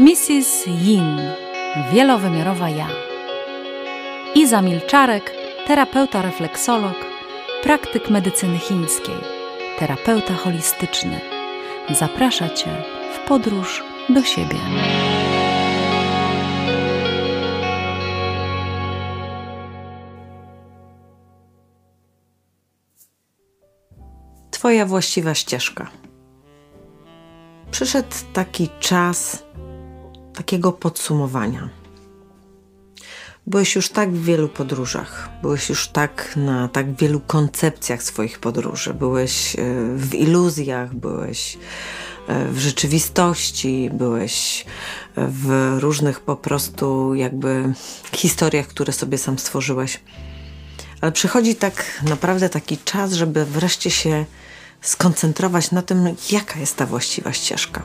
Mrs. Yin, wielowymiarowa ja. Iza Milczarek, terapeuta refleksolog, praktyk medycyny chińskiej, terapeuta holistyczny. Zaprasza Cię w podróż do siebie. Twoja właściwa ścieżka. Przyszedł taki czas takiego podsumowania. Byłeś już tak w wielu podróżach, byłeś już tak na tak wielu koncepcjach swoich podróży, byłeś e, w iluzjach, byłeś e, w rzeczywistości, byłeś e, w różnych po prostu jakby historiach, które sobie sam stworzyłeś. Ale przychodzi tak naprawdę taki czas, żeby wreszcie się skoncentrować na tym, jaka jest ta właściwa ścieżka.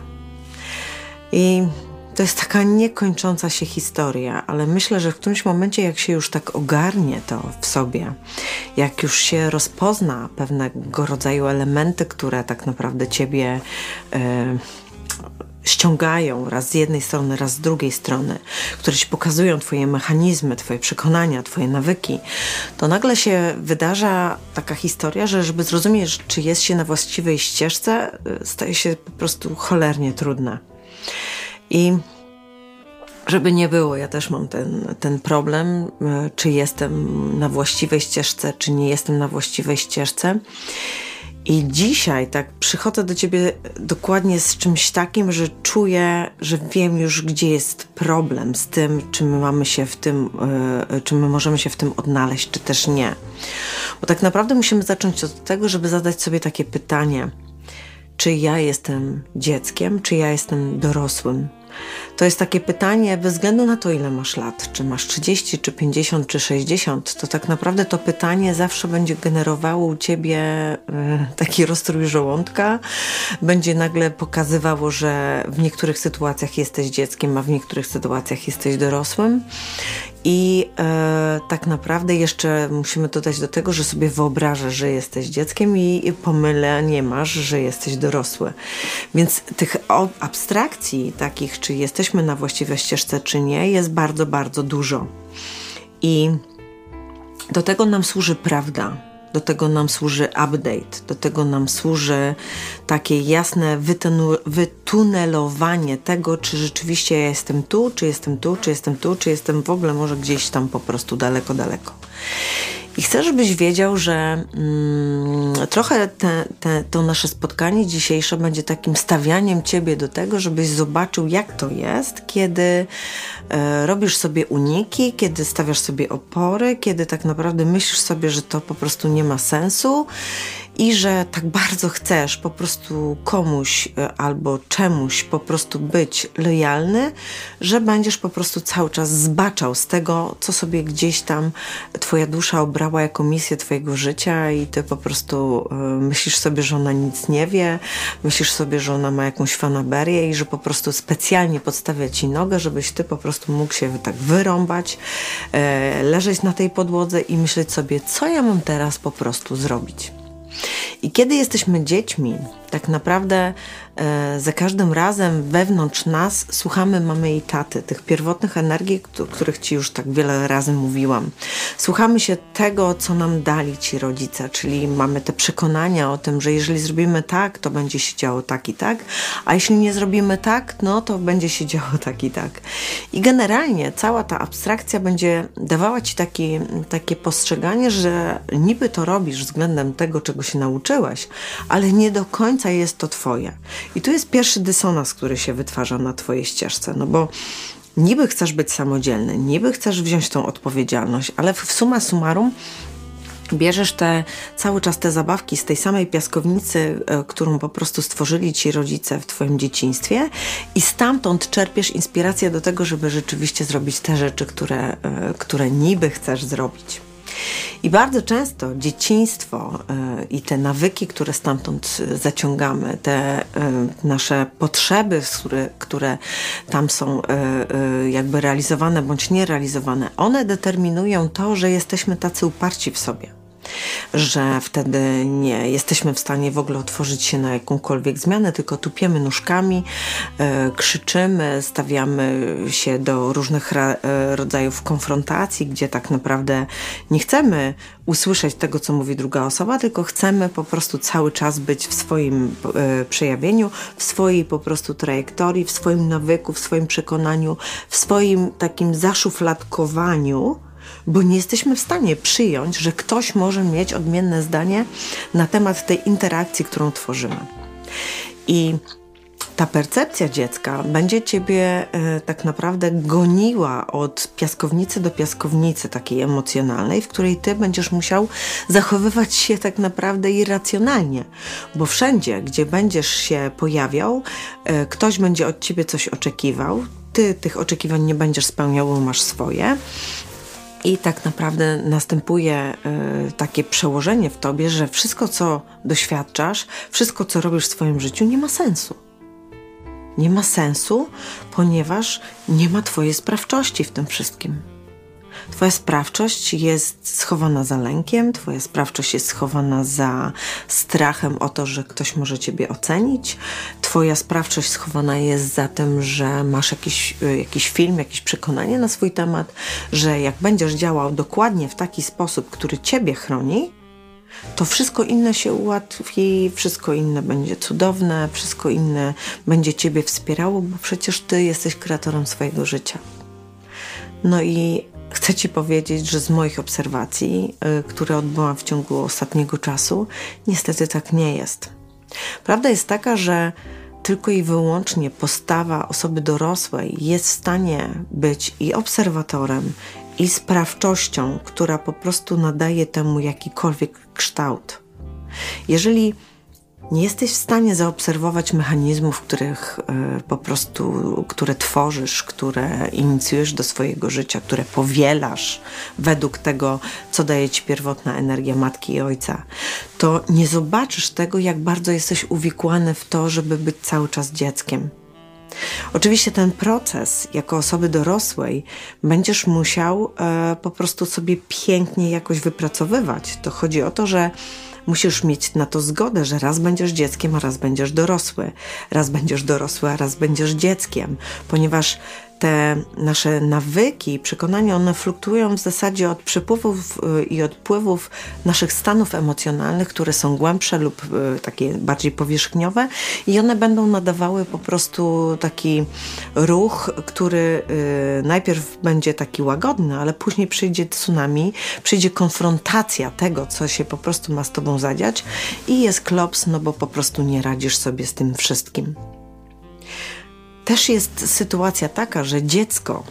I to jest taka niekończąca się historia, ale myślę, że w którymś momencie, jak się już tak ogarnie to w sobie, jak już się rozpozna pewnego rodzaju elementy, które tak naprawdę ciebie. Yy, ściągają raz z jednej strony, raz z drugiej strony, które ci pokazują Twoje mechanizmy, Twoje przekonania, Twoje nawyki, to nagle się wydarza taka historia, że żeby zrozumieć, czy jest się na właściwej ścieżce, y, staje się po prostu cholernie trudne. I żeby nie było, ja też mam ten, ten problem, y, czy jestem na właściwej ścieżce, czy nie jestem na właściwej ścieżce. I dzisiaj tak przychodzę do ciebie dokładnie z czymś takim, że czuję, że wiem już, gdzie jest problem z tym, czy my mamy się w tym, yy, czy my możemy się w tym odnaleźć, czy też nie. Bo tak naprawdę musimy zacząć od tego, żeby zadać sobie takie pytanie: czy ja jestem dzieckiem, czy ja jestem dorosłym? To jest takie pytanie bez względu na to, ile masz lat, czy masz 30, czy 50, czy 60, to tak naprawdę to pytanie zawsze będzie generowało u ciebie e, taki rozstrój żołądka, będzie nagle pokazywało, że w niektórych sytuacjach jesteś dzieckiem, a w niektórych sytuacjach jesteś dorosłym i e, tak naprawdę jeszcze musimy dodać do tego, że sobie wyobrażasz, że jesteś dzieckiem i, i pomylę nie masz, że jesteś dorosły. Więc tych abstrakcji takich, czy jesteśmy na właściwej ścieżce, czy nie, jest bardzo, bardzo dużo. I do tego nam służy prawda do tego nam służy update, do tego nam służy takie jasne wytunelowanie tego, czy rzeczywiście ja jestem tu, czy jestem tu, czy jestem tu, czy jestem w ogóle może gdzieś tam po prostu daleko, daleko. I chcę, żebyś wiedział, że mm, trochę te, te, to nasze spotkanie dzisiejsze będzie takim stawianiem ciebie do tego, żebyś zobaczył, jak to jest, kiedy e, robisz sobie uniki, kiedy stawiasz sobie opory, kiedy tak naprawdę myślisz sobie, że to po prostu nie ma sensu i że tak bardzo chcesz po prostu komuś e, albo czemuś po prostu być lojalny, że będziesz po prostu cały czas zbaczał z tego, co sobie gdzieś tam twoja dusza obrała jako misję twojego życia i ty po prostu y, myślisz sobie, że ona nic nie wie, myślisz sobie, że ona ma jakąś fanaberię i że po prostu specjalnie podstawia ci nogę, żebyś ty po prostu mógł się tak wyrąbać, y, leżeć na tej podłodze i myśleć sobie, co ja mam teraz po prostu zrobić. I kiedy jesteśmy dziećmi, tak naprawdę e, za każdym razem wewnątrz nas słuchamy mamy i taty, tych pierwotnych energii, o których Ci już tak wiele razy mówiłam. Słuchamy się tego, co nam dali Ci rodzice, czyli mamy te przekonania o tym, że jeżeli zrobimy tak, to będzie się działo tak i tak, a jeśli nie zrobimy tak, no to będzie się działo tak i tak. I generalnie cała ta abstrakcja będzie dawała Ci taki, takie postrzeganie, że niby to robisz względem tego, czego się nauczyłeś, ale nie do końca końca jest to Twoje. I tu jest pierwszy dysonans, który się wytwarza na Twojej ścieżce, no bo niby chcesz być samodzielny, niby chcesz wziąć tą odpowiedzialność, ale w suma summarum bierzesz te, cały czas te zabawki z tej samej piaskownicy, e, którą po prostu stworzyli ci rodzice w twoim dzieciństwie i stamtąd czerpiesz inspirację do tego, żeby rzeczywiście zrobić te rzeczy, które, e, które niby chcesz zrobić. I bardzo często dzieciństwo y, i te nawyki, które stamtąd zaciągamy, te y, nasze potrzeby, które, tam są jakby realizowane bądź nierealizowane, one determinują to, że jesteśmy tacy uparci w sobie że wtedy nie jesteśmy w stanie w ogóle otworzyć się na jakąkolwiek zmianę, tylko tupiemy nóżkami, e, krzyczymy, stawiamy się do różnych e, rodzajów konfrontacji, gdzie tak naprawdę nie chcemy usłyszeć tego, co mówi druga osoba, tylko chcemy po prostu cały czas być w swoim e, przejawieniu, w swojej po prostu trajektorii, w swoim nawyku, w swoim przekonaniu, w swoim takim zaszufladkowaniu bo nie jesteśmy w stanie przyjąć, że ktoś może mieć odmienne zdanie na temat tej interakcji, którą tworzymy. I ta percepcja dziecka będzie ciebie e, tak naprawdę goniła od piaskownicy do piaskownicy takiej emocjonalnej, w której ty będziesz musiał zachowywać się tak naprawdę irracjonalnie, bo wszędzie, gdzie będziesz się pojawiał, e, ktoś będzie od ciebie coś oczekiwał, ty tych oczekiwań nie będziesz spełniał, bo masz swoje. I tak naprawdę następuje y, takie przełożenie w tobie, że wszystko, co doświadczasz, wszystko, co robisz w swoim życiu, nie ma sensu. Nie ma sensu, ponieważ nie ma Twojej sprawczości w tym wszystkim. Twoja sprawczość jest schowana za lękiem, Twoja sprawczość jest schowana za strachem o to, że ktoś może Ciebie ocenić. Twoja sprawczość schowana jest za tym, że masz jakiś, y, jakiś film, jakieś przekonanie na swój temat, że jak będziesz działał dokładnie w taki sposób, który Ciebie chroni, to wszystko inne się ułatwi, wszystko inne będzie cudowne, wszystko inne będzie Ciebie wspierało, bo przecież Ty jesteś kreatorem swojego życia. No i Chcę Ci powiedzieć, że z moich obserwacji, y, które odbyłam w ciągu ostatniego czasu, niestety tak nie jest. Prawda jest taka, że tylko i wyłącznie postawa osoby dorosłej jest w stanie być i obserwatorem, i sprawczością, która po prostu nadaje temu jakikolwiek kształt. Jeżeli nie jesteś w stanie zaobserwować mechanizmów, których y, po prostu, które tworzysz, które inicjujesz do swojego życia, które powielasz według tego, co daje ci pierwotna energia matki i ojca, to nie zobaczysz tego, jak bardzo jesteś uwikłany w to, żeby być cały czas dzieckiem. Oczywiście ten proces jako osoby dorosłej będziesz musiał e, po prostu sobie pięknie jakoś wypracowywać. To chodzi o to, że musisz mieć na to zgodę, że raz będziesz dzieckiem, a raz będziesz dorosły, raz będziesz dorosły, a raz będziesz dzieckiem, ponieważ te nasze nawyki przekonania, one fluktuują w zasadzie od przepływów y, i odpływów naszych stanów emocjonalnych, które są głębsze lub y, takie bardziej powierzchniowe i one będą nadawały po prostu taki ruch, który y, najpierw będzie taki łagodny, ale później przyjdzie tsunami, przyjdzie konfrontacja tego, co się po prostu ma z tobą zadziać i jest klops, no bo po prostu nie radzisz sobie z tym wszystkim też jest sytuacja taka, że dziecko,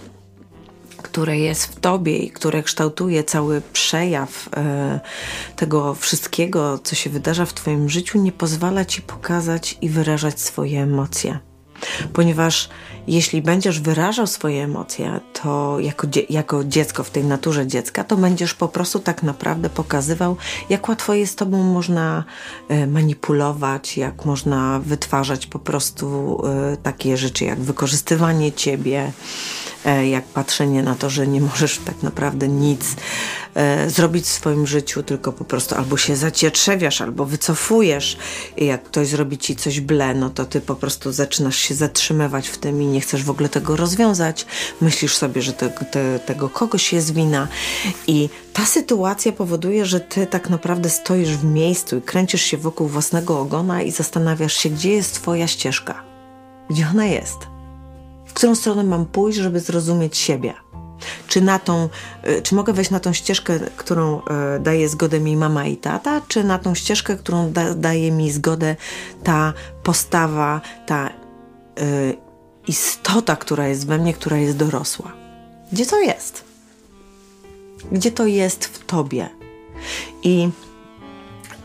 które jest w tobie i które kształtuje cały przejaw e, tego wszystkiego, co się wydarza w twoim życiu, nie pozwala ci pokazać i wyrażać swoje emocje. Ponieważ jeśli będziesz wyrażał swoje emocje, to jako, jako dziecko w tej naturze dziecka, to będziesz po prostu tak naprawdę pokazywał, jak łatwo jest tobą można e, manipulować, jak można wytwarzać po prostu e, takie rzeczy jak wykorzystywanie ciebie, jak patrzenie na to, że nie możesz tak naprawdę nic e, zrobić w swoim życiu, tylko po prostu albo się zacietrzewiasz, albo wycofujesz. I jak ktoś zrobi ci coś ble, no to ty po prostu zaczynasz się zatrzymywać w tym i nie chcesz w ogóle tego rozwiązać. Myślisz sobie, że te, te, tego kogoś jest wina. I ta sytuacja powoduje, że ty tak naprawdę stoisz w miejscu i kręcisz się wokół własnego ogona i zastanawiasz się, gdzie jest twoja ścieżka. Gdzie ona jest? W którą stronę mam pójść, żeby zrozumieć siebie? Czy, na tą, y, czy mogę wejść na tą ścieżkę, którą y, daje zgodę mi mama i tata, czy na tą ścieżkę, którą da, daje mi zgodę ta postawa, ta y, istota, która jest we mnie, która jest dorosła? Gdzie to jest? Gdzie to jest w tobie? I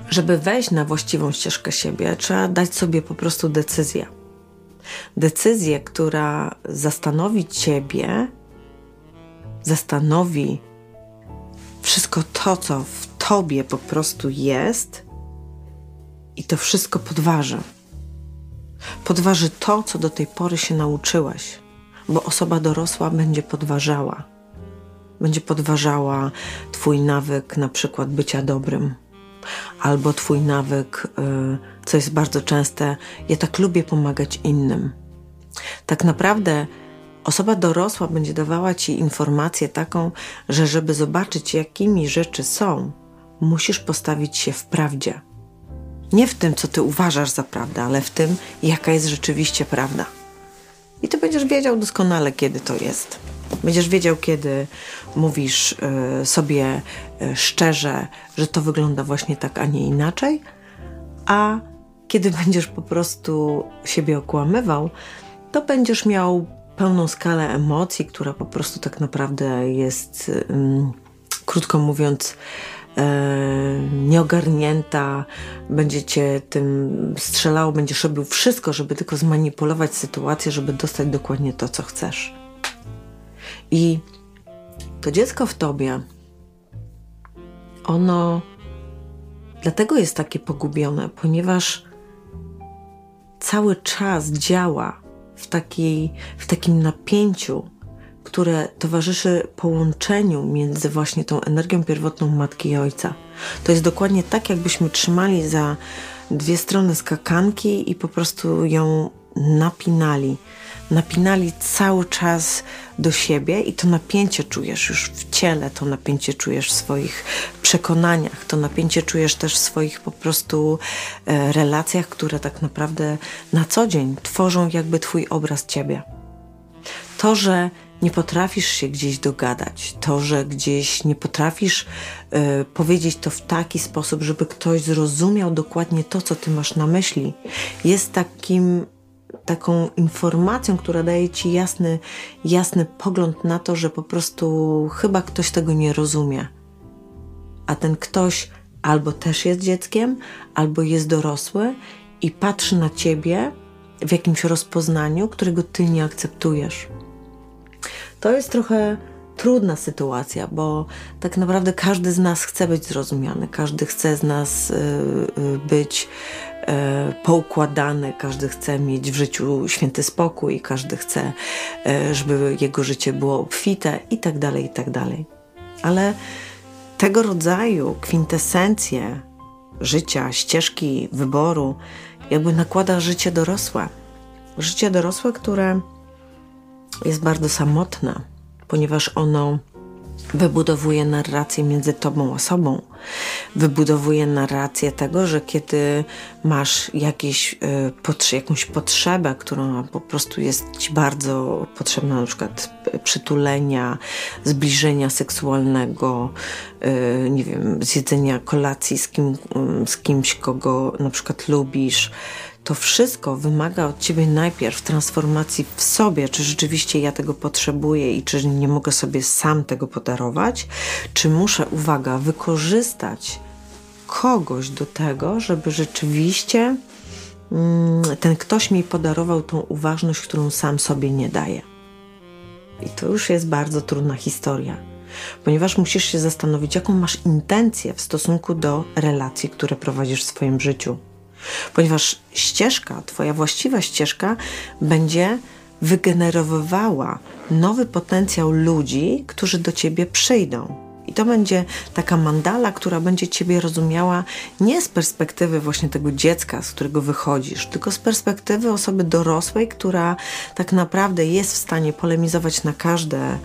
żeby wejść na właściwą ścieżkę siebie, trzeba dać sobie po prostu decyzję. Decyzję, która zastanowi ciebie, zastanowi wszystko to, co w tobie po prostu jest i to wszystko podważy. Podważy to, co do tej pory się nauczyłaś, bo osoba dorosła będzie podważała. będzie podważała Twój nawyk na przykład bycia dobrym, albo Twój nawyk, y, co jest bardzo częste, ja tak lubię pomagać innym. Tak naprawdę osoba dorosła będzie dawała Ci informację taką, że żeby zobaczyć, jakimi rzeczy są, musisz postawić się w prawdzie. Nie w tym, co Ty uważasz za prawdę, ale w tym, jaka jest rzeczywiście prawda. I Ty będziesz wiedział doskonale, kiedy to jest. Będziesz wiedział, kiedy mówisz y, sobie y, szczerze, że to wygląda właśnie tak, a nie inaczej, a kiedy będziesz po prostu siebie okłamywał, to będziesz miał pełną skalę emocji, która po prostu tak naprawdę jest, krótko mówiąc, nieogarnięta, będzie cię tym strzelało, będziesz robił wszystko, żeby tylko zmanipulować sytuację, żeby dostać dokładnie to, co chcesz. I to dziecko w tobie, ono dlatego jest takie pogubione, ponieważ cały czas działa w, takiej, w takim napięciu, które towarzyszy połączeniu między właśnie tą energią pierwotną matki i ojca. To jest dokładnie tak, jakbyśmy trzymali za dwie strony skakanki i po prostu ją napinali napinali cały czas do siebie i to napięcie czujesz już w ciele, to napięcie czujesz w swoich przekonaniach, to napięcie czujesz też w swoich po prostu e, relacjach, które tak naprawdę na co dzień tworzą jakby twój obraz ciebie. To, że nie potrafisz się gdzieś dogadać, to, że gdzieś nie potrafisz y, powiedzieć to w taki sposób, żeby ktoś zrozumiał dokładnie to, co ty masz na myśli, jest takim taką informacją, która daje ci jasny, jasny pogląd na to, że po prostu chyba ktoś tego nie rozumie. A ten ktoś albo też jest dzieckiem, albo jest dorosły i patrzy na ciebie w jakimś rozpoznaniu, którego ty nie akceptujesz. To jest trochę trudna sytuacja, bo tak naprawdę każdy z nas chce być zrozumiany, każdy chce z nas y, y, być poukładane, każdy chce mieć w życiu święty spokój, każdy chce, e, żeby jego życie było obfite i tak dalej, i tak dalej. Ale tego rodzaju kwintesencje życia, ścieżki wyboru, jakby nakłada życie dorosłe. Życie dorosłe, które jest bardzo samotne, ponieważ ono wybudowuje narrację między tobą a sobą. Wybudowuje narrację tego, że kiedy masz jakieś, y, jakąś potrzebę, która po prostu jest ci bardzo potrzebna, na przykład przytulenia, zbliżenia seksualnego, y, nie wiem, zjedzenia kolacji z, kim, z kimś, kogo na przykład lubisz, to wszystko wymaga od ciebie najpierw transformacji w sobie, czy rzeczywiście ja tego potrzebuję i czy nie mogę sobie sam tego podarować, czy muszę, uwaga, wykorzystać kogoś do tego, żeby rzeczywiście mm, ten ktoś mi podarował tą uważność, którą sam sobie nie daje. I to już jest bardzo trudna historia, ponieważ musisz się zastanowić, jaką masz intencję w stosunku do relacji, które prowadzisz w swoim życiu ponieważ ścieżka, Twoja właściwa ścieżka będzie wygenerowywała nowy potencjał ludzi, którzy do Ciebie przyjdą. I to będzie taka mandala, która będzie Ciebie rozumiała nie z perspektywy właśnie tego dziecka, z którego wychodzisz, tylko z perspektywy osoby dorosłej, która tak naprawdę jest w stanie polemizować na, każde,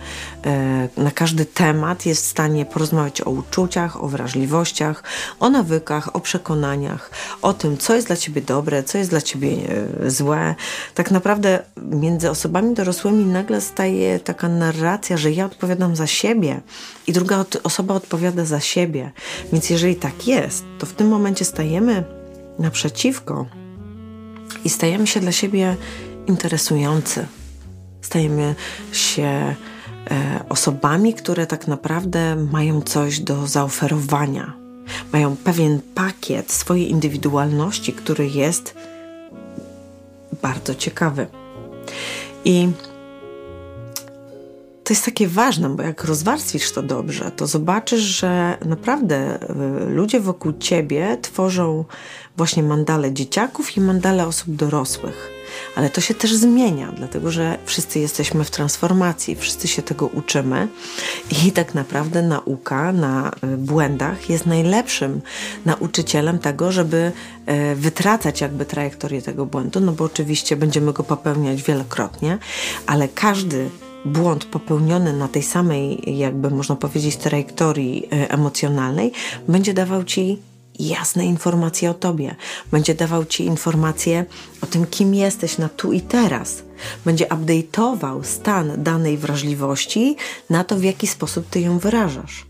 e, na każdy temat, jest w stanie porozmawiać o uczuciach, o wrażliwościach, o nawykach, o przekonaniach, o tym, co jest dla Ciebie dobre, co jest dla Ciebie e, złe. Tak naprawdę między osobami dorosłymi nagle staje taka narracja, że ja odpowiadam za siebie i druga osoba odpowiada za siebie. Więc jeżeli tak jest, to w tym momencie stajemy naprzeciwko i stajemy się dla siebie interesujący. Stajemy się e, osobami, które tak naprawdę mają coś do zaoferowania. Mają pewien pakiet swojej indywidualności, który jest bardzo ciekawy. I to jest takie ważne, bo jak rozwarstwisz to dobrze, to zobaczysz, że naprawdę y, ludzie wokół ciebie tworzą właśnie mandale dzieciaków i mandale osób dorosłych. ale to się też zmienia, dlatego że wszyscy jesteśmy w transformacji, wszyscy się tego uczymy i tak naprawdę nauka na y, błędach jest najlepszym nauczycielem tego, żeby y, wytracać jakby trajektorię tego błędu, no bo oczywiście będziemy go popełniać wielokrotnie, ale każdy błąd popełniony na tej samej, jakby można powiedzieć, trajektorii y, emocjonalnej będzie dawał ci jasne informacje o tobie. Będzie dawał ci informacje o tym, kim jesteś na tu i teraz. Będzie update'ował stan danej wrażliwości na to, w jaki sposób ty ją wyrażasz.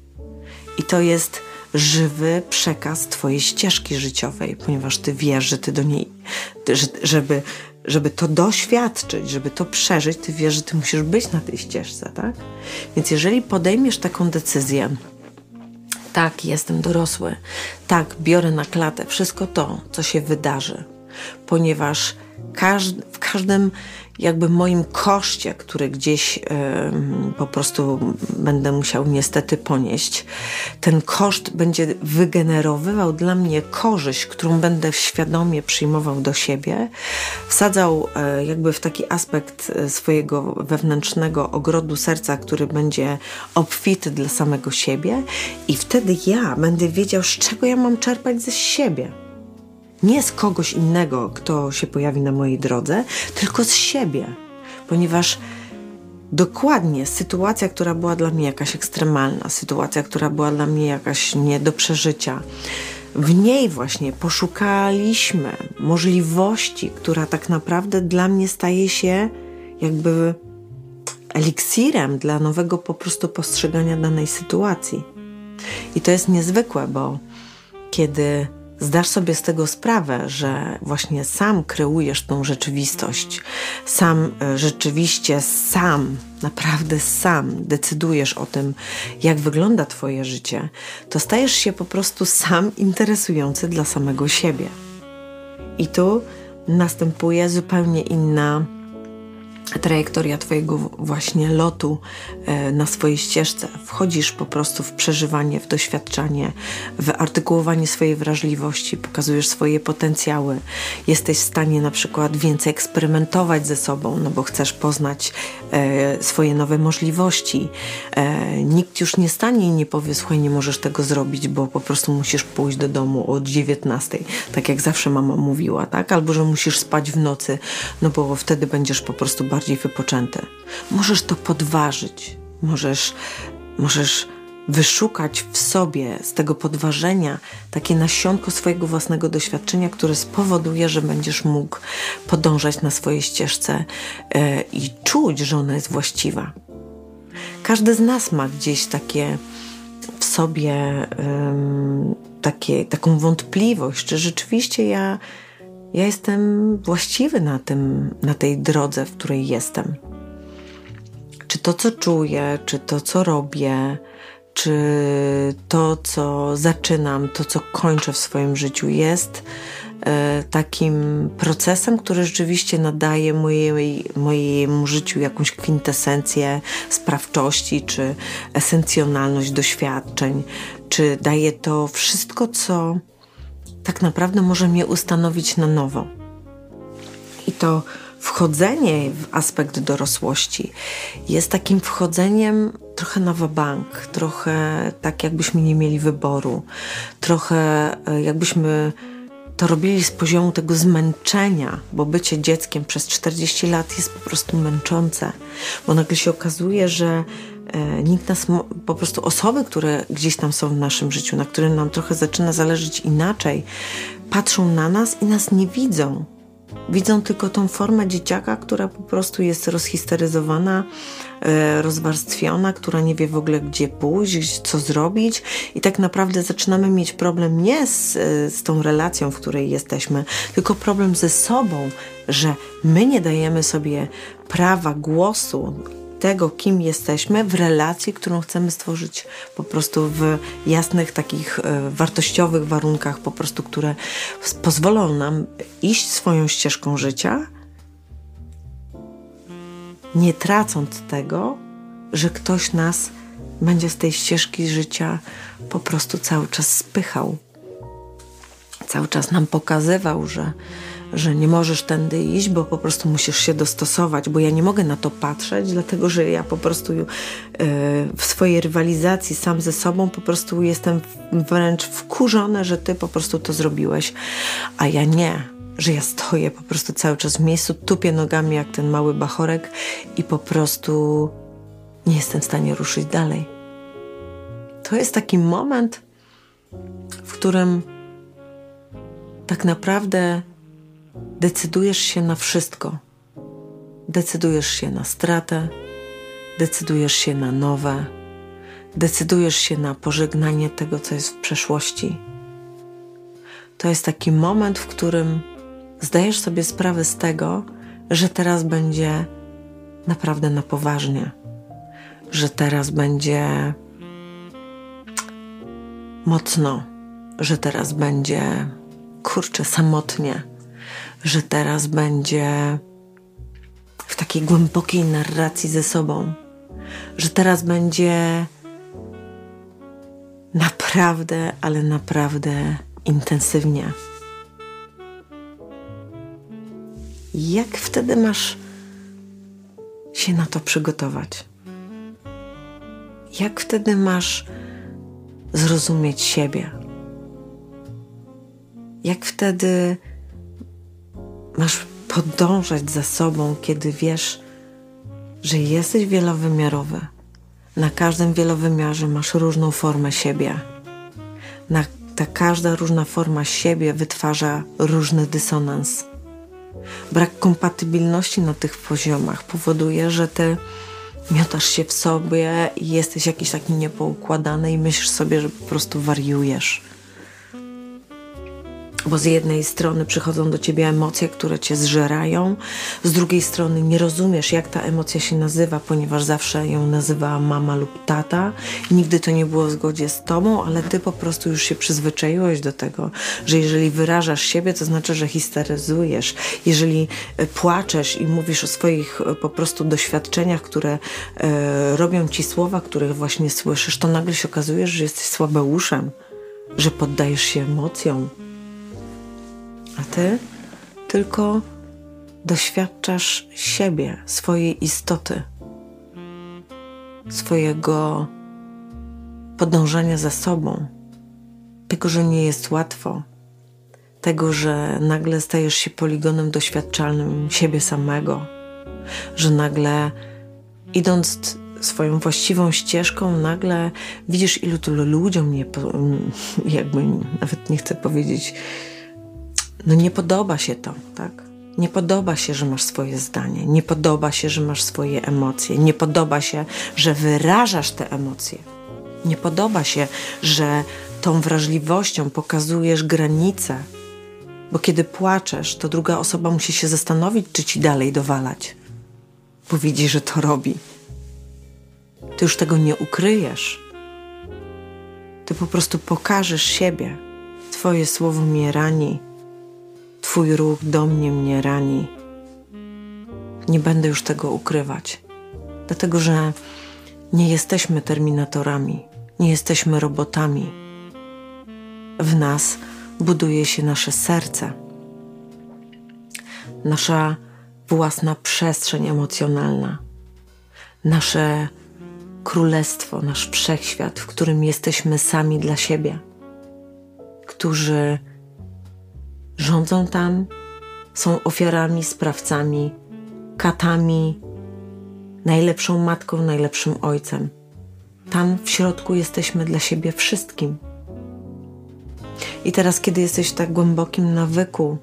I to jest żywy przekaz twojej ścieżki życiowej, ponieważ ty wiesz, że ty do niej, żeby, żeby to doświadczyć, żeby to przeżyć, ty wiesz, że ty musisz być na tej ścieżce, tak? Więc jeżeli podejmiesz taką decyzję, tak, jestem dorosły. Tak, biorę na klatę wszystko to, co się wydarzy, ponieważ w każdym jakby moim koszcie, który gdzieś po prostu będę musiał niestety ponieść, ten koszt będzie wygenerowywał dla mnie korzyść, którą będę świadomie przyjmował do siebie, wsadzał e, jakby w taki aspekt e, swojego wewnętrznego ogrodu serca, który będzie obfity dla samego siebie i wtedy ja będę wiedział, z czego ja mam czerpać ze siebie nie z kogoś innego, kto się pojawi na mojej drodze, tylko z siebie, ponieważ dokładnie sytuacja, która była dla mnie jakaś ekstremalna, sytuacja, która była dla mnie jakaś nie do przeżycia, w niej właśnie poszukaliśmy możliwości, która tak naprawdę dla mnie staje się jakby eliksirem dla nowego po prostu postrzegania danej sytuacji. I to jest niezwykłe, bo kiedy zdasz sobie z tego sprawę, że właśnie sam kreujesz tą rzeczywistość, sam e, rzeczywiście sam, naprawdę sam decydujesz o tym, jak wygląda Twoje życie, to stajesz się po prostu sam interesujący dla samego siebie. I tu następuje zupełnie inna trajektoria Twojego właśnie lotu e, na swojej ścieżce. Wchodzisz po prostu w przeżywanie, w doświadczanie, w artykułowanie swojej wrażliwości, pokazujesz swoje potencjały. Jesteś w stanie na przykład więcej eksperymentować ze sobą, no bo chcesz poznać e, swoje nowe możliwości. E, nikt już nie stanie i nie powie, słuchaj, nie możesz tego zrobić, bo po prostu musisz pójść do domu od 19, tak jak zawsze mama mówiła, tak? Albo, że musisz spać w nocy, no bo wtedy będziesz po prostu bardziej wypoczęty. Możesz to podważyć, możesz, możesz wyszukać w sobie z tego podważenia takie nasionko swojego własnego doświadczenia, które spowoduje, że będziesz mógł podążać na swojej ścieżce yy, i czuć, że ona jest właściwa. Każdy z nas ma gdzieś takie w sobie yy, takie, taką wątpliwość, czy rzeczywiście ja ja jestem właściwy na, tym, na tej drodze, w której jestem. Czy to, co czuję, czy to, co robię, czy to, co zaczynam, to, co kończę w swoim życiu, jest e, takim procesem, który rzeczywiście nadaje mojej, mojemu życiu jakąś kwintesencję sprawczości, czy esencjonalność doświadczeń, czy daje to wszystko, co tak naprawdę może mnie ustanowić na nowo. I to wchodzenie w aspekt dorosłości jest takim wchodzeniem trochę na bank, trochę tak jakbyśmy nie mieli wyboru, trochę e, jakbyśmy to robili z poziomu tego zmęczenia, bo bycie dzieckiem przez 40 lat jest po prostu męczące, bo nagle się okazuje, że nikt nas, po prostu osoby, które gdzieś tam są w naszym życiu, na które nam trochę zaczyna zależeć inaczej, patrzą na nas i nas nie widzą. Widzą tylko tą formę dzieciaka, która po prostu jest rozhisteryzowana, e, rozwarstwiona, która nie wie w ogóle gdzie pójść, co zrobić, i tak naprawdę zaczynamy mieć problem nie z, z tą relacją, w której jesteśmy, tylko problem ze sobą, że my nie dajemy sobie prawa głosu tego, kim jesteśmy, w relacji, którą chcemy stworzyć po prostu w jasnych, takich e, wartościowych warunkach, po prostu, które pozwolą nam iść swoją ścieżką życia, nie tracąc tego, że ktoś nas będzie z tej ścieżki życia po prostu cały czas spychał. Cały czas nam pokazywał, że że nie możesz tędy iść, bo po prostu musisz się dostosować, bo ja nie mogę na to patrzeć, dlatego że ja po prostu yy, w swojej rywalizacji sam ze sobą po prostu jestem wręcz wkurzona, że ty po prostu to zrobiłeś, a ja nie, że ja stoję po prostu cały czas w miejscu, tupię nogami jak ten mały bachorek i po prostu nie jestem w stanie ruszyć dalej. To jest taki moment, w którym tak naprawdę decydujesz się na wszystko. Decydujesz się na stratę, decydujesz się na nowe, decydujesz się na pożegnanie tego, co jest w przeszłości. To jest taki moment, w którym zdajesz sobie sprawę z tego, że teraz będzie naprawdę na poważnie, że teraz będzie mocno, że teraz będzie kurczę samotnie, że teraz będzie w takiej głębokiej narracji ze sobą, że teraz będzie naprawdę, ale naprawdę intensywnie. Jak wtedy masz się na to przygotować? Jak wtedy masz zrozumieć siebie? Jak wtedy masz podążać za sobą, kiedy wiesz, że jesteś wielowymiarowy? Na każdym wielowymiarze masz różną formę siebie. Na, ta każda różna forma siebie wytwarza różny dysonans. Brak kompatybilności na tych poziomach powoduje, że ty miotasz się w sobie i jesteś jakiś taki niepoukładany i myślisz sobie, że po prostu wariujesz bo z jednej strony przychodzą do ciebie emocje, które cię zżerają, z drugiej strony nie rozumiesz, jak ta emocja się nazywa, ponieważ zawsze ją nazywa mama lub tata nigdy to nie było w zgodzie z tobą, ale ty po prostu już się przyzwyczaiłeś do tego, że jeżeli wyrażasz siebie, to znaczy, że histeryzujesz. Jeżeli e, płaczesz i mówisz o swoich e, po prostu doświadczeniach, które e, robią ci słowa, których właśnie słyszysz, to nagle się okazuje, że jesteś słabeuszem, że poddajesz się emocjom a ty tylko doświadczasz siebie, swojej istoty, swojego podążania za sobą, tego, że nie jest łatwo, tego, że nagle stajesz się poligonem doświadczalnym siebie samego, że nagle idąc swoją właściwą ścieżką, nagle widzisz, ilu tylu ludziom nie, jakby nawet nie chcę powiedzieć, no nie podoba się to, tak? Nie podoba się, że masz swoje zdanie, nie podoba się, że masz swoje emocje, nie podoba się, że wyrażasz te emocje. Nie podoba się, że tą wrażliwością pokazujesz granice, bo kiedy płaczesz, to druga osoba musi się zastanowić, czy ci dalej dowalać, bo widzi, że to robi. Ty już tego nie ukryjesz. Ty po prostu pokażesz siebie. Twoje słowo mnie rani, Twój ruch do mnie mnie rani. Nie będę już tego ukrywać, dlatego że nie jesteśmy terminatorami, nie jesteśmy robotami. W nas buduje się nasze serce, nasza własna przestrzeń emocjonalna, nasze królestwo, nasz wszechświat, w którym jesteśmy sami dla siebie, którzy rządzą tam, są ofiarami, sprawcami, katami, najlepszą matką, najlepszym ojcem. Tam w środku jesteśmy dla siebie wszystkim. I teraz, kiedy jesteś w tak głębokim nawyku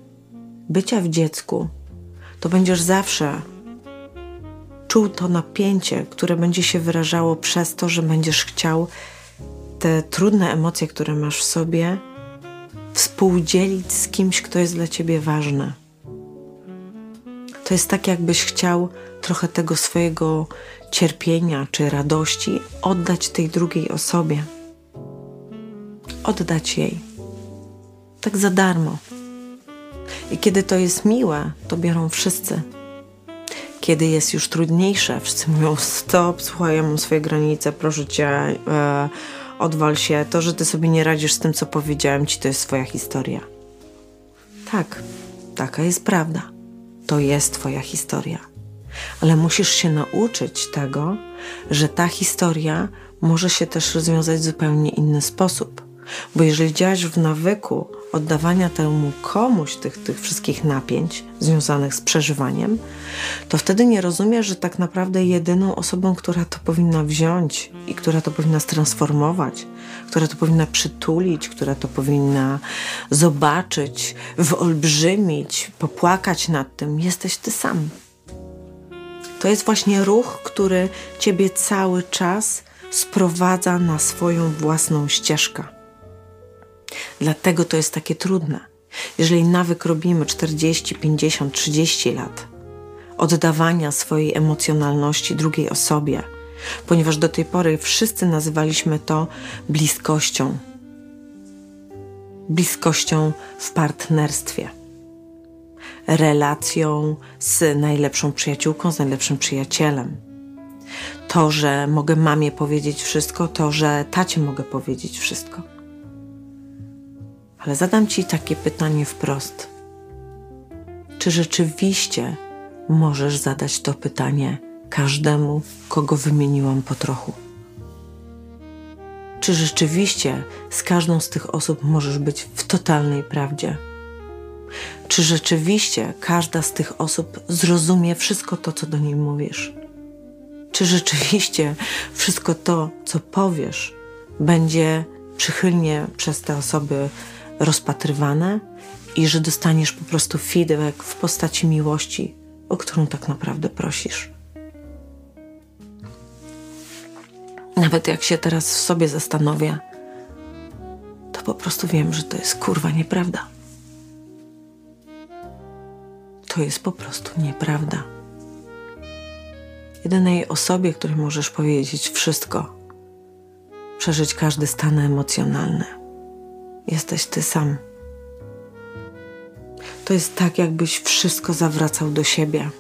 bycia w dziecku, to będziesz zawsze czuł to napięcie, które będzie się wyrażało przez to, że będziesz chciał te trudne emocje, które masz w sobie, współdzielić z kimś, kto jest dla ciebie ważny. To jest tak, jakbyś chciał trochę tego swojego cierpienia czy radości oddać tej drugiej osobie. Oddać jej. Tak za darmo. I kiedy to jest miłe, to biorą wszyscy. Kiedy jest już trudniejsze, wszyscy mówią: Stop, słuchaj, ja mam swoje granice, proszę cię. E, odwal się, to, że ty sobie nie radzisz z tym, co powiedziałem ci, to jest swoja historia. Tak, taka jest prawda. To jest Twoja historia. Ale musisz się nauczyć tego, że ta historia może się też rozwiązać w zupełnie inny sposób. Bo jeżeli działasz w nawyku oddawania temu komuś tych, tych wszystkich napięć związanych z przeżywaniem, to wtedy nie rozumiesz, że tak naprawdę jedyną osobą, która to powinna wziąć i która to powinna stransformować, która to powinna przytulić, która to powinna zobaczyć, wyolbrzymić, popłakać nad tym, jesteś ty sam. To jest właśnie ruch, który ciebie cały czas sprowadza na swoją własną ścieżkę. Dlatego to jest takie trudne. Jeżeli nawyk robimy 40, 50, 30 lat, oddawania swojej emocjonalności drugiej osobie, ponieważ do tej pory wszyscy nazywaliśmy to bliskością. Bliskością w partnerstwie, relacją z najlepszą przyjaciółką, z najlepszym przyjacielem. To, że mogę mamie powiedzieć wszystko, to, że tacie mogę powiedzieć wszystko. Ale zadam Ci takie pytanie wprost. Czy rzeczywiście możesz zadać to pytanie każdemu, kogo wymieniłam po trochu? Czy rzeczywiście z każdą z tych osób możesz być w totalnej prawdzie? Czy rzeczywiście każda z tych osób zrozumie wszystko to, co do niej mówisz? Czy rzeczywiście wszystko to, co powiesz, będzie przychylnie przez te osoby rozpatrywane i że dostaniesz po prostu feedback w postaci miłości, o którą tak naprawdę prosisz. Nawet jak się teraz w sobie zastanowię, to po prostu wiem, że to jest kurwa nieprawda. To jest po prostu nieprawda. Jedynej osobie, której możesz powiedzieć wszystko, przeżyć każdy stan emocjonalny, jesteś ty sam. To jest tak, jakbyś wszystko zawracał do siebie.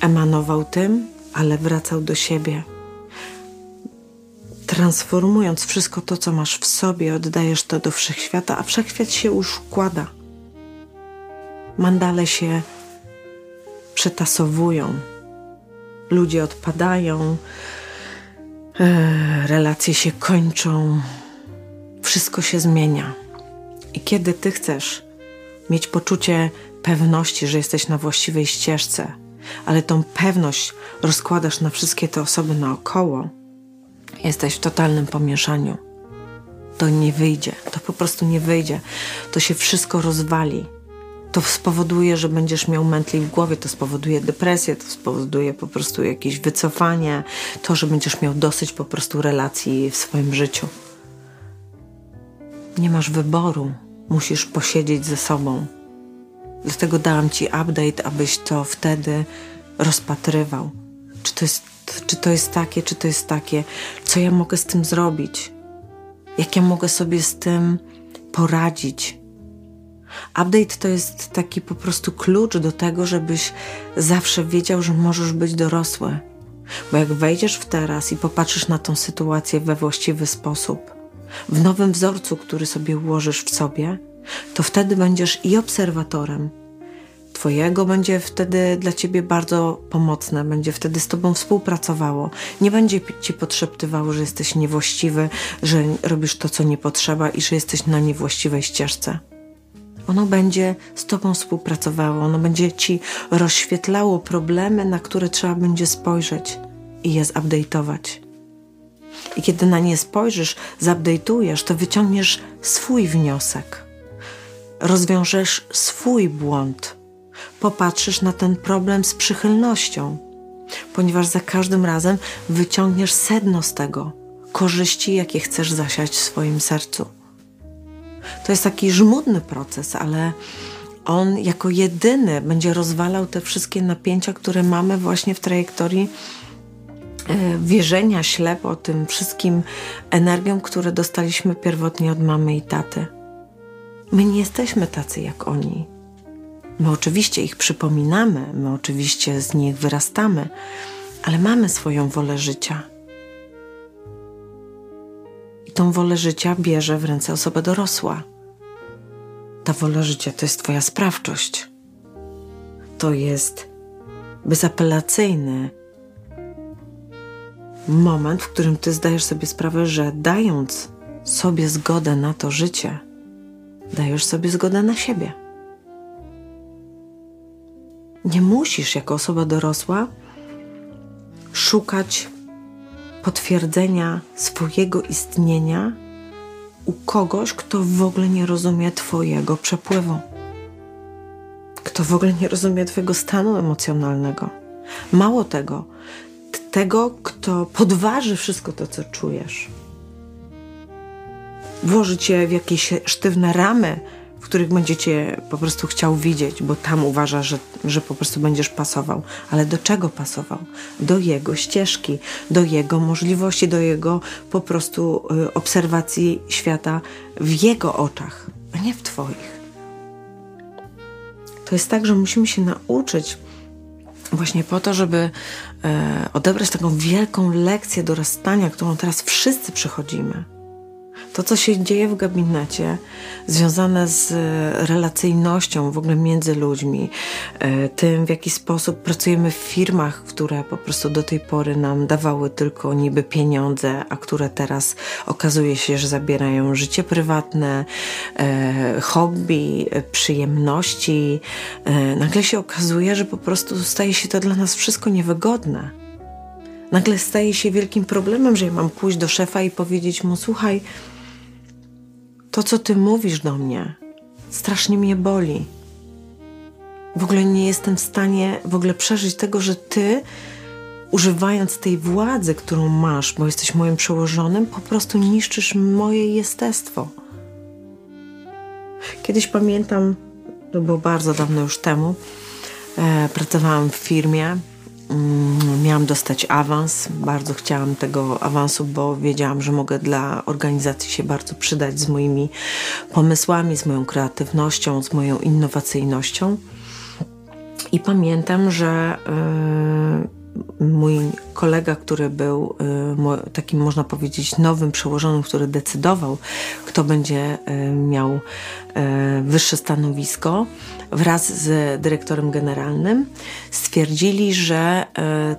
Emanował tym, ale wracał do siebie. Transformując wszystko to, co masz w sobie, oddajesz to do wszechświata, a wszechświat się już układa. Mandale się przetasowują, ludzie odpadają, e, relacje się kończą, wszystko się zmienia. I kiedy ty chcesz mieć poczucie pewności, że jesteś na właściwej ścieżce, ale tą pewność rozkładasz na wszystkie te osoby naokoło, jesteś w totalnym pomieszaniu. To nie wyjdzie, to po prostu nie wyjdzie. To się wszystko rozwali. To spowoduje, że będziesz miał mętli w głowie, to spowoduje depresję, to spowoduje po prostu jakieś wycofanie, to, że będziesz miał dosyć po prostu relacji w swoim życiu. Nie masz wyboru, musisz posiedzieć ze sobą. Dlatego dałam ci update, abyś to wtedy rozpatrywał. Czy to jest, czy to jest takie, czy to jest takie, co ja mogę z tym zrobić, jak ja mogę sobie z tym poradzić. Update to jest taki po prostu klucz do tego, żebyś zawsze wiedział, że możesz być dorosły. Bo jak wejdziesz w teraz i popatrzysz na tą sytuację we właściwy sposób, w nowym wzorcu, który sobie ułożysz w sobie, to wtedy będziesz i obserwatorem. Twojego będzie wtedy dla ciebie bardzo pomocne, będzie wtedy z tobą współpracowało. Nie będzie ci podszeptywało, że jesteś niewłaściwy, że robisz to, co nie potrzeba i że jesteś na niewłaściwej ścieżce. Ono będzie z tobą współpracowało, ono będzie ci rozświetlało problemy, na które trzeba będzie spojrzeć i je zupdate'ować. I kiedy na nie spojrzysz, zupdate'ujesz, to wyciągniesz swój wniosek. Rozwiążesz swój błąd. Popatrzysz na ten problem z przychylnością, ponieważ za każdym razem wyciągniesz sedno z tego, korzyści, jakie chcesz zasiać w swoim sercu. To jest taki żmudny proces, ale on jako jedyny będzie rozwalał te wszystkie napięcia, które mamy właśnie w trajektorii wierzenia ślepo tym wszystkim energiom, które dostaliśmy pierwotnie od mamy i taty. My nie jesteśmy tacy jak oni. My oczywiście ich przypominamy, my oczywiście z nich wyrastamy, ale mamy swoją wolę życia. I tą wolę życia bierze w ręce osoba dorosła. ta wola życia to jest Twoja sprawczość. To jest bezapelacyjny moment, w którym Ty zdajesz sobie sprawę, że dając sobie zgodę na to życie, dajesz sobie zgodę na siebie. Nie musisz jako osoba dorosła szukać potwierdzenia swojego istnienia u kogoś, kto w ogóle nie rozumie Twojego przepływu, kto w ogóle nie rozumie Twojego stanu emocjonalnego. Mało tego, tego, kto podważy wszystko to, co czujesz. Włoży cię w jakieś sztywne ramy, w których będziecie po prostu chciał widzieć, bo tam uważa, że, że po prostu będziesz pasował. Ale do czego pasował? Do jego ścieżki, do jego możliwości, do jego po prostu y, obserwacji świata w jego oczach, a nie w twoich. To jest tak, że musimy się nauczyć właśnie po to, żeby odebrać taką wielką lekcję dorastania, którą teraz wszyscy przechodzimy to, co się dzieje w gabinecie, związane z relacyjnością w ogóle między ludźmi, e, tym w jaki sposób pracujemy w firmach, które po prostu do tej pory nam dawały tylko niby pieniądze, a które teraz okazuje się, że zabierają życie prywatne, e, hobby, e, przyjemności. Nagle się okazuje, że po prostu staje się to dla nas wszystko niewygodne. Nagle staje się wielkim problemem, że ja mam pójść do szefa i powiedzieć mu: Słuchaj, to, co ty mówisz do mnie, strasznie mnie boli. W ogóle nie jestem w stanie w ogóle przeżyć tego, że ty, używając tej władzy, którą masz, bo jesteś moim przełożonym, po prostu niszczysz moje jestestwo. Kiedyś pamiętam, to było bardzo dawno już temu, e, pracowałam w firmie, miałam dostać awans. Bardzo chciałam tego awansu, bo wiedziałam, że mogę dla organizacji się bardzo przydać z moimi pomysłami, z moją kreatywnością, z moją innowacyjnością. I pamiętam, że yy, mój kolega, który był yy, takim, można powiedzieć, nowym przełożonym, który decydował, kto będzie yy, miał wyższe stanowisko, wraz z dyrektorem generalnym stwierdzili, że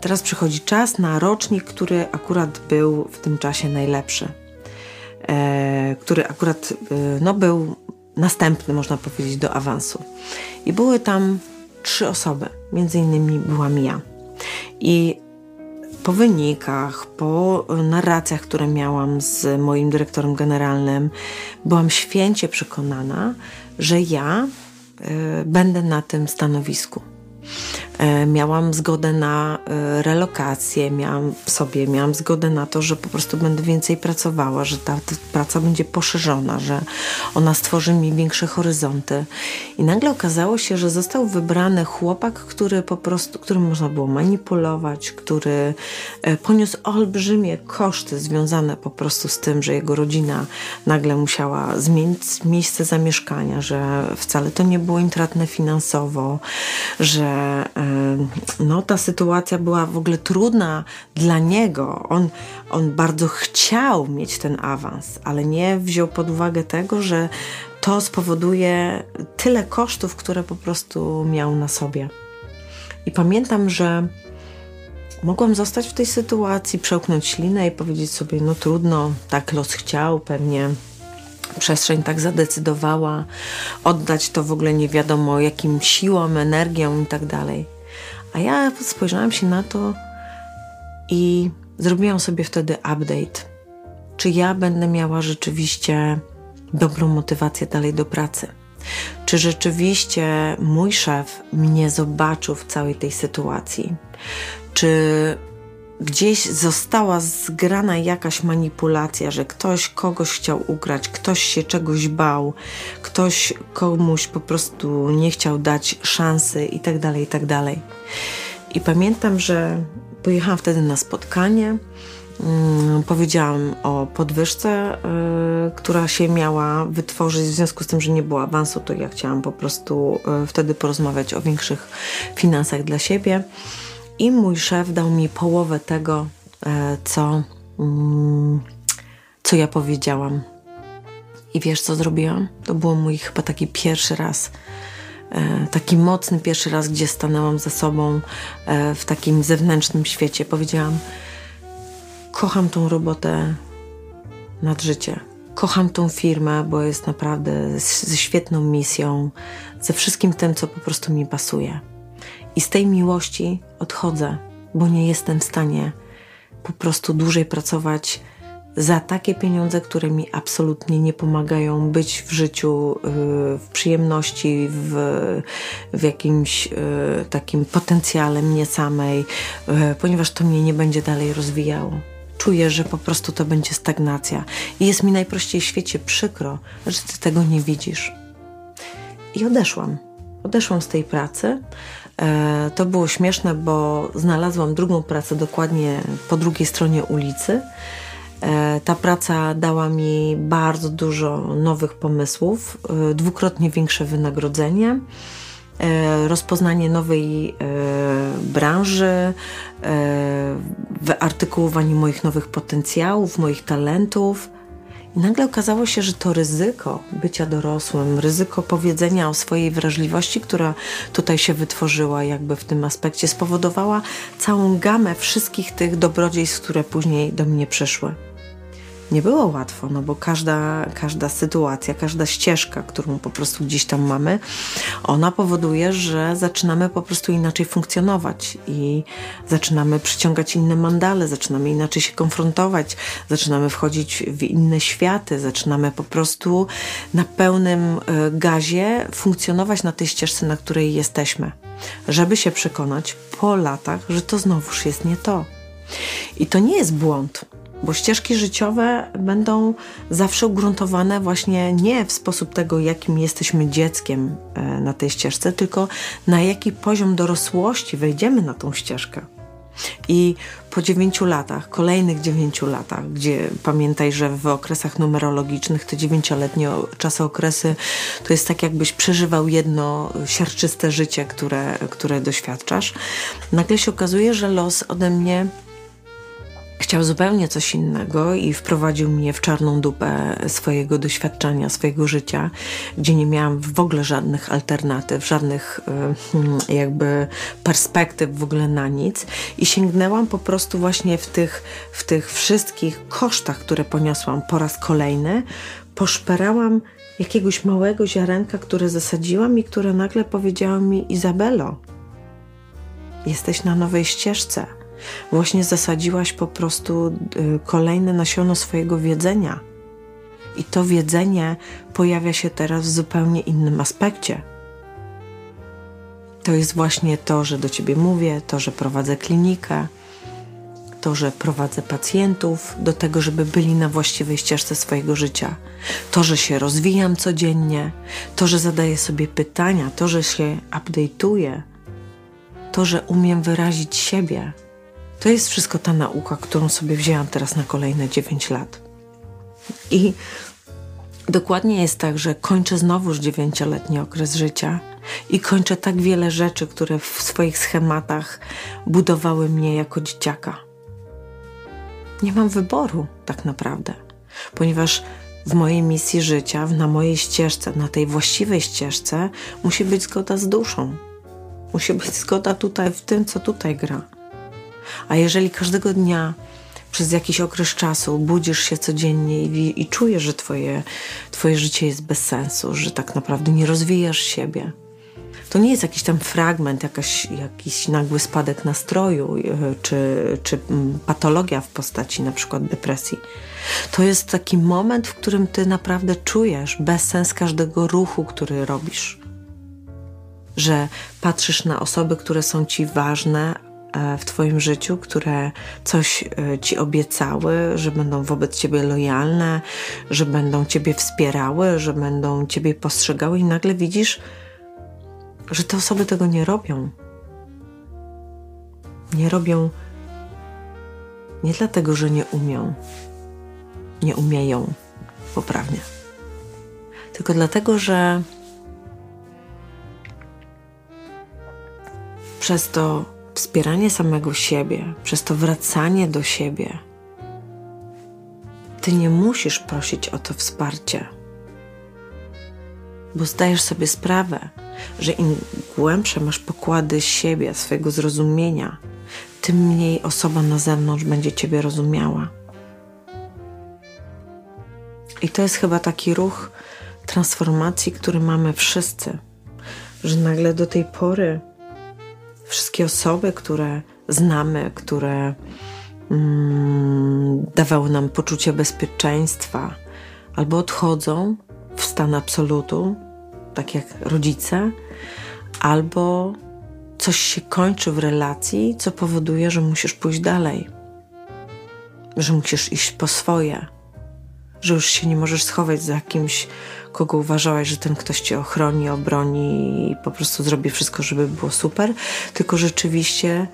teraz przychodzi czas na rocznik, który akurat był w tym czasie najlepszy. E, który akurat no, był następny, można powiedzieć, do awansu. I były tam trzy osoby, między innymi byłam ja. I po wynikach, po narracjach, które miałam z moim dyrektorem generalnym, byłam święcie przekonana, że ja Y, będę na tym stanowisku. E, miałam zgodę na e, relokację, miałam sobie, miałam zgodę na to, że po prostu będę więcej pracowała, że ta, ta praca będzie poszerzona, że ona stworzy mi większe horyzonty. I nagle okazało się, że został wybrany chłopak, który po prostu, którym można było manipulować, który e, poniósł olbrzymie koszty związane po prostu z tym, że jego rodzina nagle musiała zmienić miejsce zamieszkania, że wcale to nie było intratne finansowo, że no, ta sytuacja była w ogóle trudna dla niego. On, on bardzo chciał mieć ten awans, ale nie wziął pod uwagę tego, że to spowoduje tyle kosztów, które po prostu miał na sobie. I pamiętam, że mogłam zostać w tej sytuacji, przełknąć ślinę i powiedzieć sobie: No trudno, tak los chciał, pewnie przestrzeń tak zadecydowała, oddać to w ogóle nie wiadomo jakim siłom, energią i tak dalej. A ja spojrzałam się na to i zrobiłam sobie wtedy update. Czy ja będę miała rzeczywiście dobrą motywację dalej do pracy? Czy rzeczywiście mój szef mnie zobaczył w całej tej sytuacji? Czy gdzieś została zgrana jakaś manipulacja, że ktoś kogoś chciał ugrać, ktoś się czegoś bał, ktoś komuś po prostu nie chciał dać szansy i tak dalej, i tak. I pamiętam, że pojechałam wtedy na spotkanie. Hmm, powiedziałam o podwyżce, y, która się miała wytworzyć. W związku z tym, że nie było awansu, to ja chciałam po prostu y, wtedy porozmawiać o większych finansach dla siebie i mój szef dał mi połowę tego, e, co, mm, co ja powiedziałam. I wiesz, co zrobiłam? To był mój chyba taki pierwszy raz, e, taki mocny pierwszy raz, gdzie stanęłam ze sobą e, w takim zewnętrznym świecie. Powiedziałam: Kocham tą robotę nad życie. Kocham tą firmę, bo jest naprawdę ze świetną misją, ze wszystkim tym, co po prostu mi pasuje. I z tej miłości odchodzę, bo nie jestem w stanie po prostu dłużej pracować za takie pieniądze, które mi absolutnie nie pomagają być w życiu, y, w przyjemności, w, w jakimś y, takim potencjale mnie samej, y, ponieważ to mnie nie będzie dalej rozwijało. Czuję, że po prostu to będzie stagnacja. I jest mi najprościej w świecie przykro, że ty tego nie widzisz. I odeszłam. Odeszłam z tej pracy. E, to było śmieszne, bo znalazłam drugą pracę dokładnie po drugiej stronie ulicy. E, ta praca dała mi bardzo dużo nowych pomysłów, e, dwukrotnie większe wynagrodzenie, rozpoznanie nowej branży, wyartykułowanie moich nowych potencjałów, moich talentów. I nagle okazało się, że to ryzyko bycia dorosłym, ryzyko powiedzenia o swojej wrażliwości, która tutaj się wytworzyła, jakby w tym aspekcie, spowodowała całą gamę wszystkich tych dobrodziejstw, które później do mnie przyszły nie było łatwo, no bo każda, każda sytuacja, każda ścieżka, którą po prostu gdzieś tam mamy, ona powoduje, że zaczynamy po prostu inaczej funkcjonować i zaczynamy przyciągać inne mandale, zaczynamy inaczej się konfrontować, zaczynamy wchodzić w inne światy, zaczynamy po prostu na pełnym e, gazie funkcjonować na tej ścieżce, na której jesteśmy, żeby się przekonać po latach, że to znowuż jest nie to. I to nie jest błąd bo ścieżki życiowe będą zawsze ugruntowane właśnie nie w sposób tego, jakim jesteśmy dzieckiem e, na tej ścieżce, tylko na jaki poziom dorosłości wejdziemy na tą ścieżkę. I po dziewięciu latach, kolejnych dziewięciu latach, gdzie pamiętaj, że w okresach numerologicznych te dziewięcioletnie czasokresy to jest tak, jakbyś przeżywał jedno siarczyste życie, które, które doświadczasz, nagle się okazuje, że los ode mnie chciał zupełnie coś innego i wprowadził mnie w czarną dupę swojego doświadczenia, swojego życia, gdzie nie miałam w ogóle żadnych alternatyw, żadnych e, jakby perspektyw w ogóle na nic. I sięgnęłam po prostu właśnie w tych, w tych wszystkich kosztach, które poniosłam po raz kolejny, poszperałam jakiegoś małego ziarenka, które zasadziłam i które nagle powiedziało mi Izabelo, jesteś na nowej ścieżce Właśnie zasadziłaś po prostu y, kolejne nasiono swojego wiedzenia. I to wiedzenie pojawia się teraz w zupełnie innym aspekcie. To jest właśnie to, że do ciebie mówię, to, że prowadzę klinikę, to, że prowadzę pacjentów do tego, żeby byli na właściwej ścieżce swojego życia, to, że się rozwijam codziennie, to, że zadaję sobie pytania, to, że się update'uję, to, że umiem wyrazić siebie. To jest wszystko ta nauka, którą sobie wzięłam teraz na kolejne 9 lat. I dokładnie jest tak, że kończę znowuż dziewięcioletni okres życia i kończę tak wiele rzeczy, które w swoich schematach budowały mnie jako dzieciaka. Nie mam wyboru, tak naprawdę, ponieważ w mojej misji życia, na mojej ścieżce, na tej właściwej ścieżce, musi być zgoda z duszą. Musi być zgoda tutaj w tym, co tutaj gra. A jeżeli każdego dnia przez jakiś okres czasu budzisz się codziennie i, i czujesz, że twoje, twoje życie jest bez sensu, że tak naprawdę nie rozwijasz siebie, to nie jest jakiś tam fragment, jakaś, jakiś nagły spadek nastroju e, czy, czy mm, patologia w postaci na przykład depresji. To jest taki moment, w którym ty naprawdę czujesz bezsens każdego ruchu, który robisz. Że patrzysz na osoby, które są ci ważne, w Twoim życiu, które coś e, Ci obiecały, że będą wobec Ciebie lojalne, że będą Ciebie wspierały, że będą Ciebie postrzegały, i nagle widzisz, że te osoby tego nie robią. Nie robią nie dlatego, że nie umią, nie umieją poprawnie, tylko dlatego, że przez to wspieranie samego siebie, przez to wracanie do siebie, ty nie musisz prosić o to wsparcie. bo zdajesz sobie sprawę, że im głębsze masz pokłady siebie, swojego zrozumienia, tym mniej osoba na zewnątrz będzie Ciebie rozumiała. I to jest chyba taki ruch transformacji, który mamy wszyscy, że nagle do tej pory wszystkie osoby, które znamy, które mm, dawały nam poczucie bezpieczeństwa, albo odchodzą w stan absolutu, tak jak rodzice, albo coś się kończy w relacji, co powoduje, że musisz pójść dalej, że musisz iść po swoje, że już się nie możesz schować za kimś, kogo uważałaś, że ten ktoś cię ochroni, obroni i po prostu zrobi wszystko, żeby było super, tylko rzeczywiście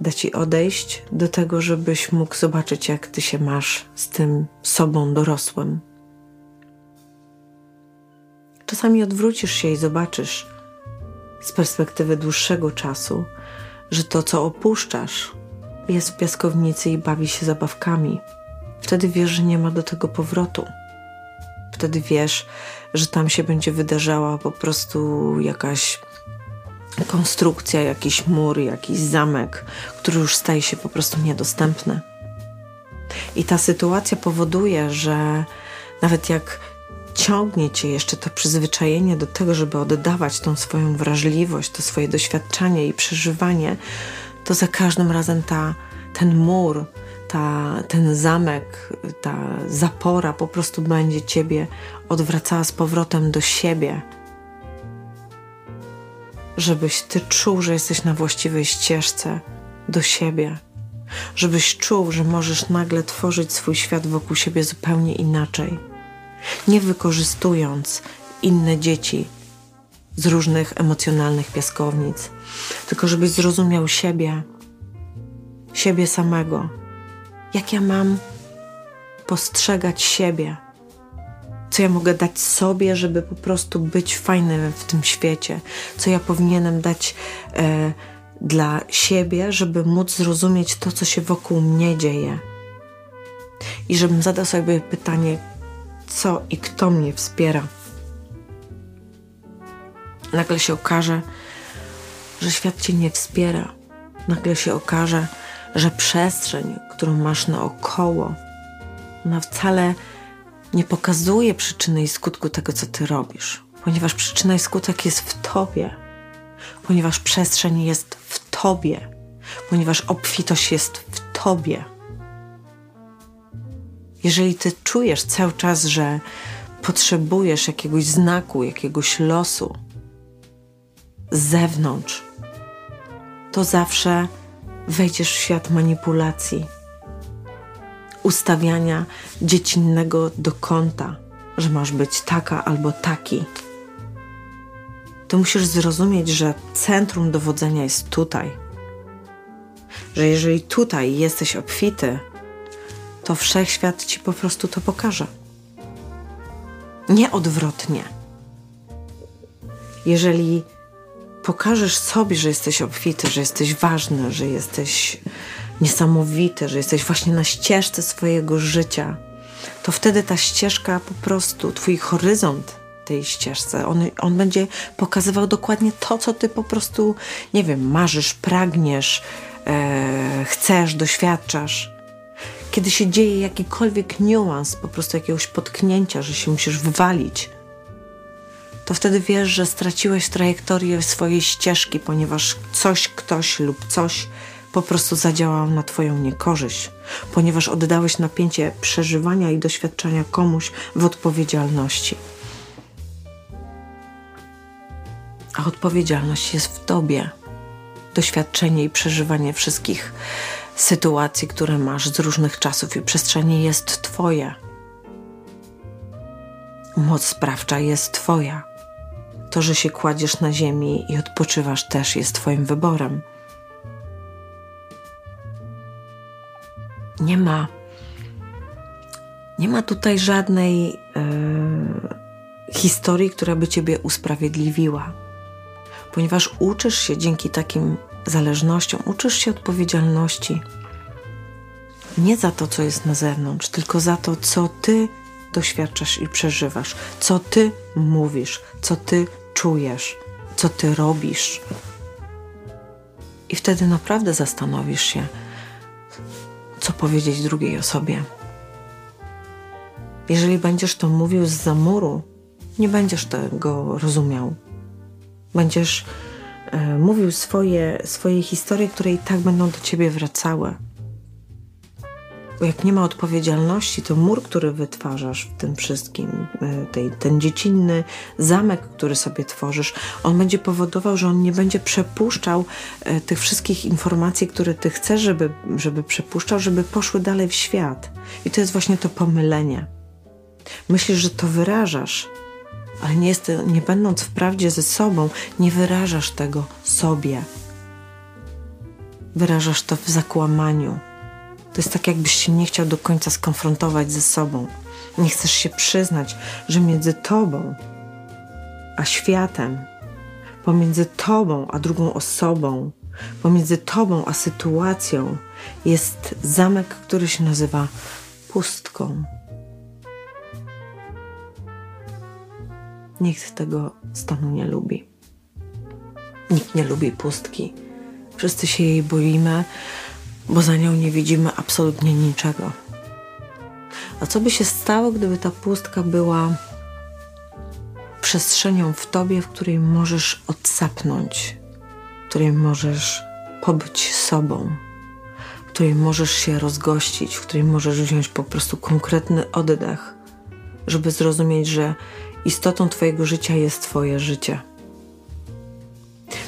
da ci odejść do tego, żebyś mógł zobaczyć, jak ty się masz z tym sobą dorosłym. Czasami odwrócisz się i zobaczysz z perspektywy dłuższego czasu, że to, co opuszczasz, jest w piaskownicy i bawi się zabawkami. Wtedy wiesz, że nie ma do tego powrotu. Wtedy wiesz, że tam się będzie wydarzała po prostu jakaś konstrukcja, jakiś mur, jakiś zamek, który już staje się po prostu niedostępny. I ta sytuacja powoduje, że nawet jak ciągnie cię jeszcze to przyzwyczajenie do tego, żeby oddawać tą swoją wrażliwość, to swoje doświadczenie i przeżywanie, to za każdym razem ta, ten mur, ta, ten zamek, ta zapora po prostu będzie ciebie odwracała z powrotem do siebie, żebyś ty czuł, że jesteś na właściwej ścieżce do siebie, żebyś czuł, że możesz nagle tworzyć swój świat wokół siebie zupełnie inaczej, nie wykorzystując inne dzieci z różnych emocjonalnych piaskownic, tylko żebyś zrozumiał siebie, siebie samego, jak ja mam postrzegać siebie co ja mogę dać sobie, żeby po prostu być fajnym w tym świecie, co ja powinienem dać e, dla siebie, żeby móc zrozumieć to, co się wokół mnie dzieje. I żebym zadał sobie pytanie, co i kto mnie wspiera. Nagle się okaże, że świat cię nie wspiera. Nagle się okaże, że przestrzeń, którą masz naokoło, ona wcale nie pokazuje przyczyny i skutku tego, co ty robisz, ponieważ przyczyna i skutek jest w tobie, ponieważ przestrzeń jest w tobie, ponieważ obfitość jest w tobie. Jeżeli ty czujesz cały czas, że potrzebujesz jakiegoś znaku, jakiegoś losu z zewnątrz, to zawsze wejdziesz w świat manipulacji ustawiania dziecinnego do kąta, że masz być taka albo taki. To musisz zrozumieć, że centrum dowodzenia jest tutaj. Że jeżeli tutaj jesteś obfity, to wszechświat ci po prostu to pokaże. Nie odwrotnie. Jeżeli pokażesz sobie, że jesteś obfity, że jesteś ważny, że jesteś niesamowity, że jesteś właśnie na ścieżce swojego życia, to wtedy ta ścieżka po prostu, twój horyzont tej ścieżce, on, on będzie pokazywał dokładnie to, co ty po prostu, nie wiem, marzysz, pragniesz, e, chcesz, doświadczasz. Kiedy się dzieje jakikolwiek niuans, po prostu jakiegoś potknięcia, że się musisz wywalić, to wtedy wiesz, że straciłeś trajektorię swojej ścieżki, ponieważ coś, ktoś lub coś po prostu zadziałał na Twoją niekorzyść, ponieważ oddałeś napięcie przeżywania i doświadczenia komuś w odpowiedzialności. A odpowiedzialność jest w Tobie. Doświadczenie i przeżywanie wszystkich sytuacji, które masz z różnych czasów i przestrzeni jest Twoje. Moc sprawcza jest Twoja. To, że się kładziesz na ziemi i odpoczywasz, też jest Twoim wyborem. Nie ma, nie ma tutaj żadnej e, historii, która by ciebie usprawiedliwiła, ponieważ uczysz się dzięki takim zależnościom, uczysz się odpowiedzialności nie za to, co jest na zewnątrz, tylko za to, co ty doświadczasz i przeżywasz, co ty mówisz, co ty czujesz, co ty robisz. I wtedy naprawdę zastanowisz się, co powiedzieć drugiej osobie. Jeżeli będziesz to mówił z zamuru, nie będziesz tego rozumiał. Będziesz e, mówił swoje, swoje historie, które i tak będą do ciebie wracały. Bo jak nie ma odpowiedzialności, to mur, który wytwarzasz w tym wszystkim, e, tej, ten dziecinny zamek, który sobie tworzysz, on będzie powodował, że on nie będzie przepuszczał e, tych wszystkich informacji, które ty chcesz, żeby, żeby przepuszczał, żeby poszły dalej w świat. I to jest właśnie to pomylenie. Myślisz, że to wyrażasz, ale nie, jest, nie będąc w prawdzie ze sobą, nie wyrażasz tego sobie. Wyrażasz to w zakłamaniu. To jest tak, jakbyś się nie chciał do końca skonfrontować ze sobą. Nie chcesz się przyznać, że między tobą a światem, pomiędzy tobą a drugą osobą, pomiędzy tobą a sytuacją jest zamek, który się nazywa pustką. Nikt tego stanu nie lubi. Nikt nie lubi pustki. Wszyscy się jej boimy, bo za nią nie widzimy absolutnie niczego. A co by się stało, gdyby ta pustka była przestrzenią w tobie, w której możesz odsapnąć, w której możesz pobyć sobą, w której możesz się rozgościć, w której możesz wziąć po prostu konkretny oddech, żeby zrozumieć, że istotą Twojego życia jest Twoje życie.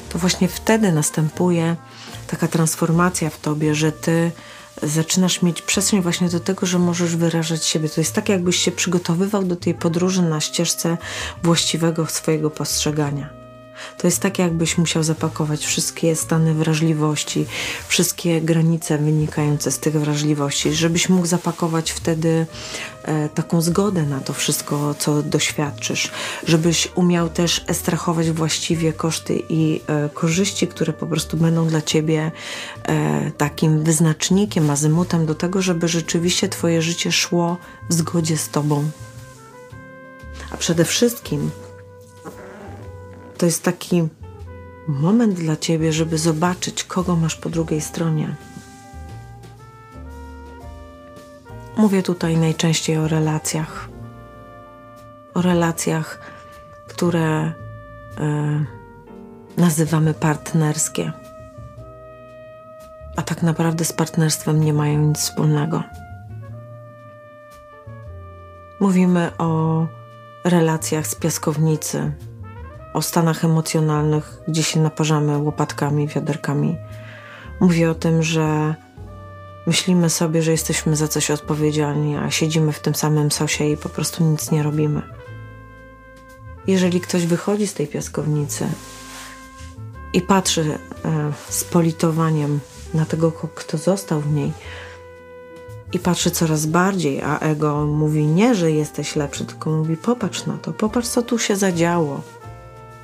To właśnie wtedy następuje taka transformacja w Tobie, że Ty zaczynasz mieć przestrzeń właśnie do tego, że możesz wyrażać siebie. To jest tak, jakbyś się przygotowywał do tej podróży na ścieżce właściwego swojego postrzegania. To jest tak, jakbyś musiał zapakować wszystkie stany wrażliwości, wszystkie granice wynikające z tych wrażliwości, żebyś mógł zapakować wtedy e, taką zgodę na to wszystko, co doświadczysz, żebyś umiał też estrachować właściwie koszty i e, korzyści, które po prostu będą dla ciebie e, takim wyznacznikiem, azymutem do tego, żeby rzeczywiście twoje życie szło w zgodzie z tobą. A przede wszystkim to jest taki moment dla ciebie, żeby zobaczyć, kogo masz po drugiej stronie. Mówię tutaj najczęściej o relacjach. O relacjach, które y, nazywamy partnerskie, a tak naprawdę z partnerstwem nie mają nic wspólnego. Mówimy o relacjach z piaskownicy, o stanach emocjonalnych, gdzie się naparzamy łopatkami, wiaderkami. Mówię o tym, że myślimy sobie, że jesteśmy za coś odpowiedzialni, a siedzimy w tym samym sosie i po prostu nic nie robimy. Jeżeli ktoś wychodzi z tej piaskownicy i patrzy e, z politowaniem na tego, kto został w niej, i patrzy coraz bardziej, a ego mówi nie, że jesteś lepszy, tylko mówi popatrz na to, popatrz co tu się zadziało.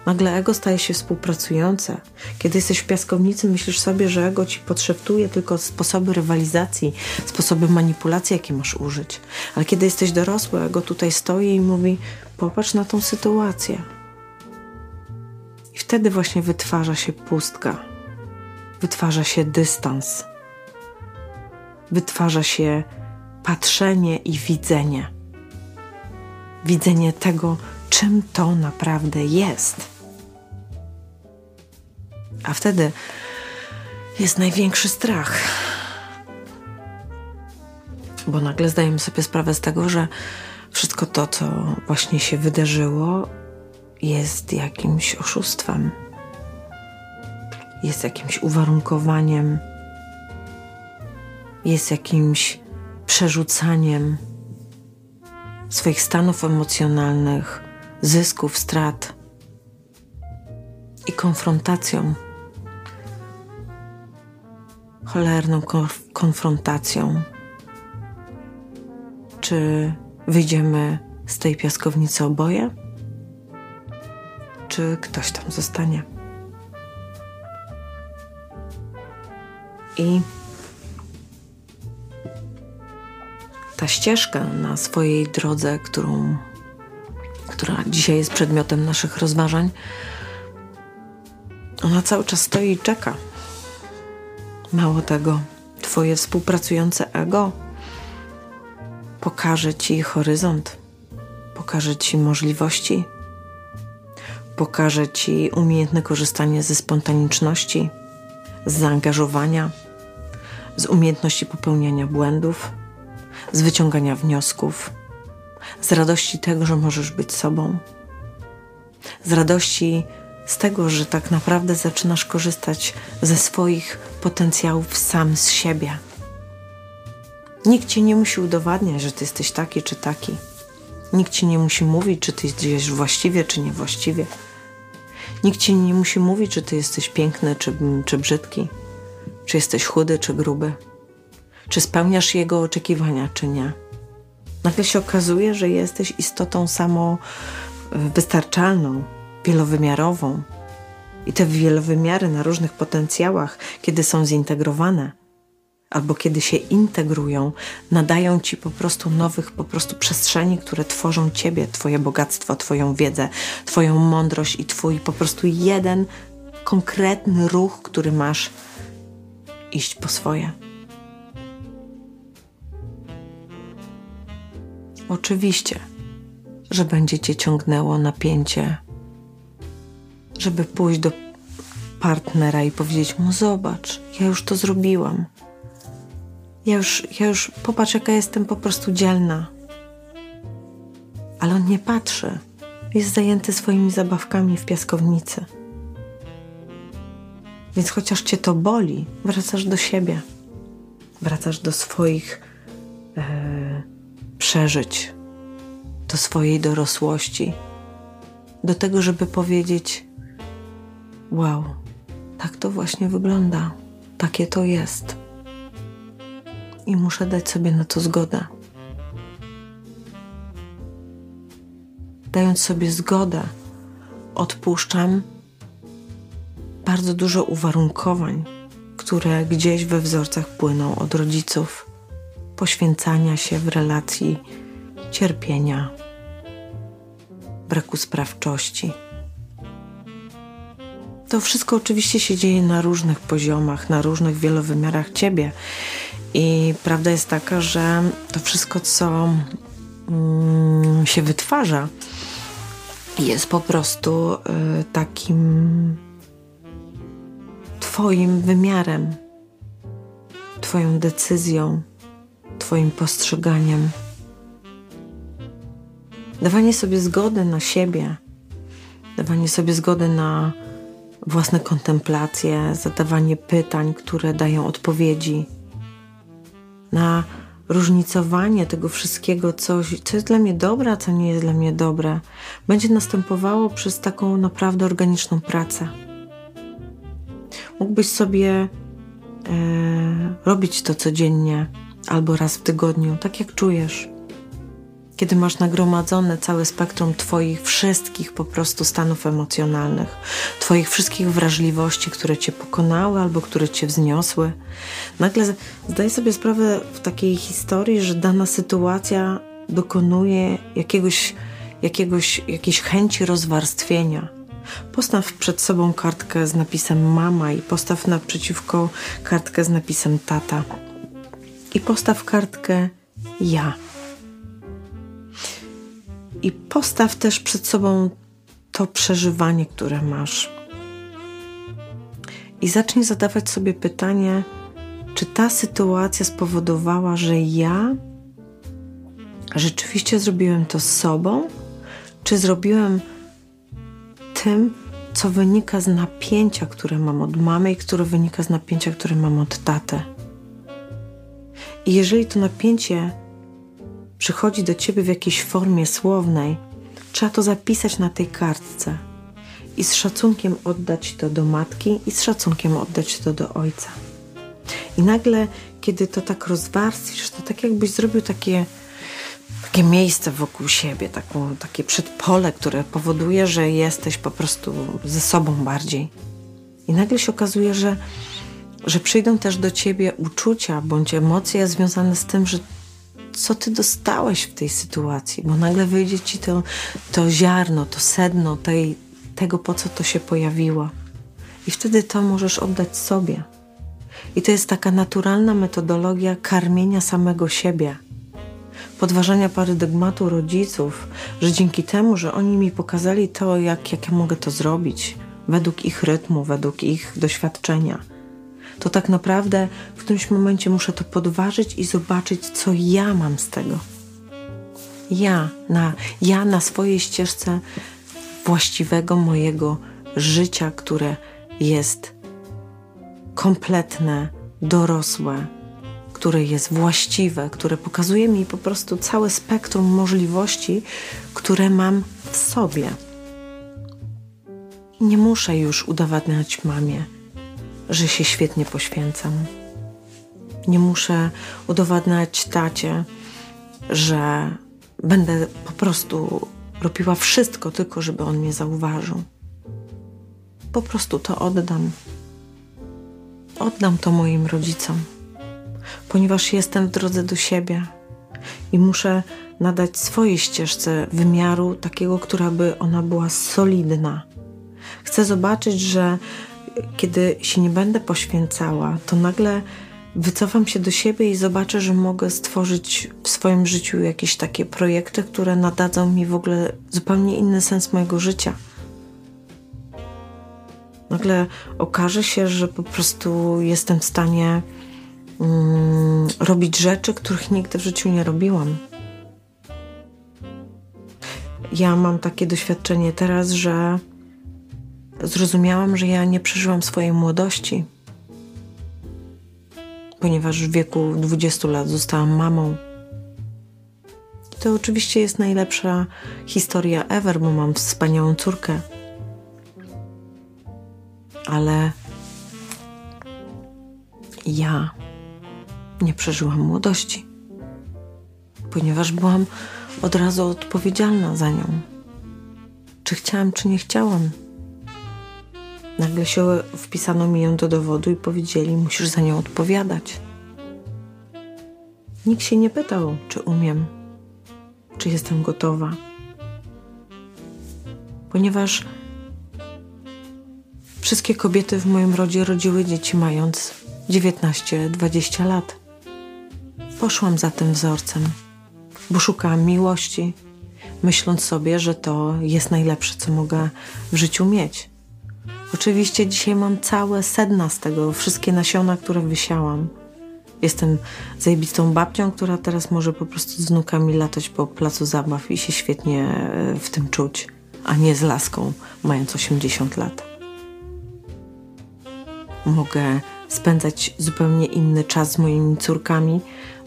Nagle ego staje się współpracujące. Kiedy jesteś w piaskownicy, myślisz sobie, że ego ci podszeptuje tylko sposoby rywalizacji, sposoby manipulacji, jakie masz użyć. Ale kiedy jesteś dorosły, ego tutaj stoi i mówi: Popatrz na tą sytuację. I wtedy właśnie wytwarza się pustka, wytwarza się dystans, wytwarza się patrzenie i widzenie. Widzenie tego, czym to naprawdę jest. A wtedy jest największy strach. Bo nagle zdajemy sobie sprawę z tego, że wszystko to, co właśnie się wydarzyło, jest jakimś oszustwem, jest jakimś uwarunkowaniem, jest jakimś przerzucaniem swoich stanów emocjonalnych, zysków, strat i konfrontacją cholerną konfrontacją. Czy wyjdziemy z tej piaskownicy oboje? Czy ktoś tam zostanie? I ta ścieżka na swojej drodze, którą, która dzisiaj jest przedmiotem naszych rozważań, ona cały czas stoi i czeka. Mało tego, Twoje współpracujące ego pokaże Ci horyzont, pokaże Ci możliwości, pokaże Ci umiejętne korzystanie ze spontaniczności, z zaangażowania, z umiejętności popełniania błędów, z wyciągania wniosków, z radości tego, że możesz być sobą, z radości z tego, że tak naprawdę zaczynasz korzystać ze swoich potencjałów sam z siebie. Nikt ci nie musi udowadniać, że ty jesteś taki czy taki. Nikt ci nie musi mówić, czy ty jesteś właściwie, czy niewłaściwie. Nikt ci nie musi mówić, czy ty jesteś piękny, czy, czy brzydki, czy jesteś chudy, czy gruby, czy spełniasz jego oczekiwania, czy nie. Nagle się okazuje, że jesteś istotą samo wystarczalną, wielowymiarową. I te wielowymiary na różnych potencjałach, kiedy są zintegrowane, albo kiedy się integrują, nadają ci po prostu nowych po prostu przestrzeni, które tworzą ciebie, twoje bogactwo, twoją wiedzę, twoją mądrość i twój po prostu jeden konkretny ruch, który masz iść po swoje. Oczywiście, że będzie cię ciągnęło napięcie żeby pójść do partnera i powiedzieć mu: Zobacz, ja już to zrobiłam. Ja już, ja już popatrz, jaka jestem po prostu dzielna. Ale on nie patrzy. Jest zajęty swoimi zabawkami w piaskownicy. Więc chociaż cię to boli, wracasz do siebie. Wracasz do swoich e, przeżyć, do swojej dorosłości, do tego, żeby powiedzieć: Wow, tak to właśnie wygląda, takie to jest. I muszę dać sobie na to zgodę. Dając sobie zgodę, odpuszczam bardzo dużo uwarunkowań, które gdzieś we wzorcach płyną od rodziców, poświęcania się w relacji cierpienia, braku sprawczości to wszystko oczywiście się dzieje na różnych poziomach, na różnych wielowymiarach ciebie. I prawda jest taka, że to wszystko, co mm, się wytwarza, jest po prostu y, takim Twoim wymiarem, Twoją decyzją, Twoim postrzeganiem. Dawanie sobie zgody na siebie, dawanie sobie zgody na własne kontemplacje, zadawanie pytań, które dają odpowiedzi, na różnicowanie tego wszystkiego, co, co jest dla mnie dobre, a co nie jest dla mnie dobre, będzie następowało przez taką naprawdę organiczną pracę. Mógłbyś sobie e, robić to codziennie albo raz w tygodniu, tak jak czujesz kiedy masz nagromadzone całe spektrum Twoich wszystkich po prostu stanów emocjonalnych, Twoich wszystkich wrażliwości, które Cię pokonały albo które Cię wzniosły. Nagle zdaj sobie sprawę w takiej historii, że dana sytuacja dokonuje jakiegoś, jakiegoś, jakiejś chęci rozwarstwienia. Postaw przed sobą kartkę z napisem mama i postaw naprzeciwko kartkę z napisem tata. I postaw kartkę ja i postaw też przed sobą to przeżywanie, które masz. I zacznij zadawać sobie pytanie, czy ta sytuacja spowodowała, że ja rzeczywiście zrobiłem to z sobą, czy zrobiłem tym, co wynika z napięcia, które mam od mamy i które wynika z napięcia, które mam od taty. I jeżeli to napięcie przychodzi do ciebie w jakiejś formie słownej, trzeba to zapisać na tej kartce i z szacunkiem oddać to do matki i z szacunkiem oddać to do ojca. I nagle, kiedy to tak rozwarstwisz, to tak jakbyś zrobił takie, takie miejsce wokół siebie, taką, takie przedpole, które powoduje, że jesteś po prostu ze sobą bardziej. I nagle się okazuje, że, że przyjdą też do ciebie uczucia bądź emocje związane z tym, że co ty dostałeś w tej sytuacji, bo nagle wyjdzie ci to, to ziarno, to sedno tej, tego, po co to się pojawiło. I wtedy to możesz oddać sobie. I to jest taka naturalna metodologia karmienia samego siebie, podważania paradygmatu rodziców, że dzięki temu, że oni mi pokazali to, jak, jak ja mogę to zrobić, według ich rytmu, według ich doświadczenia, to tak naprawdę którymś momencie muszę to podważyć i zobaczyć, co ja mam z tego. Ja na, ja na swojej ścieżce właściwego mojego życia, które jest kompletne, dorosłe, które jest właściwe, które pokazuje mi po prostu całe spektrum możliwości, które mam w sobie. Nie muszę już udowadniać mamie, że się świetnie poświęcam. Nie muszę udowadniać tacie, że będę po prostu robiła wszystko tylko, żeby on mnie zauważył. Po prostu to oddam. Oddam to moim rodzicom, ponieważ jestem w drodze do siebie i muszę nadać swojej ścieżce wymiaru takiego, która by ona była solidna. Chcę zobaczyć, że kiedy się nie będę poświęcała, to nagle wycofam się do siebie i zobaczę, że mogę stworzyć w swoim życiu jakieś takie projekty, które nadadzą mi w ogóle zupełnie inny sens mojego życia nagle okaże się, że po prostu jestem w stanie mm, robić rzeczy, których nigdy w życiu nie robiłam. Ja mam takie doświadczenie teraz, że zrozumiałam, że ja nie przeżyłam swojej młodości, ponieważ w wieku 20 lat zostałam mamą. To oczywiście jest najlepsza historia ever, bo mam wspaniałą córkę ale ja nie przeżyłam młodości, ponieważ byłam od razu odpowiedzialna za nią. Czy chciałam, czy nie chciałam. Nagle się wpisano mi ją do dowodu i powiedzieli: Musisz za nią odpowiadać. Nikt się nie pytał, czy umiem, czy jestem gotowa, ponieważ Wszystkie kobiety w moim rodzie rodziły dzieci mając 19-20 lat. Poszłam za tym wzorcem, bo szukałam miłości, myśląc sobie, że to jest najlepsze, co mogę w życiu mieć. Oczywiście dzisiaj mam całe sedna z tego, wszystkie nasiona, które wysiałam. Jestem zajebistą babcią, która teraz może po prostu z wnukami latać po placu zabaw i się świetnie e, w tym czuć, a nie z laską, mając 80 lat mogę spędzać zupełnie inny czas z moimi córkami,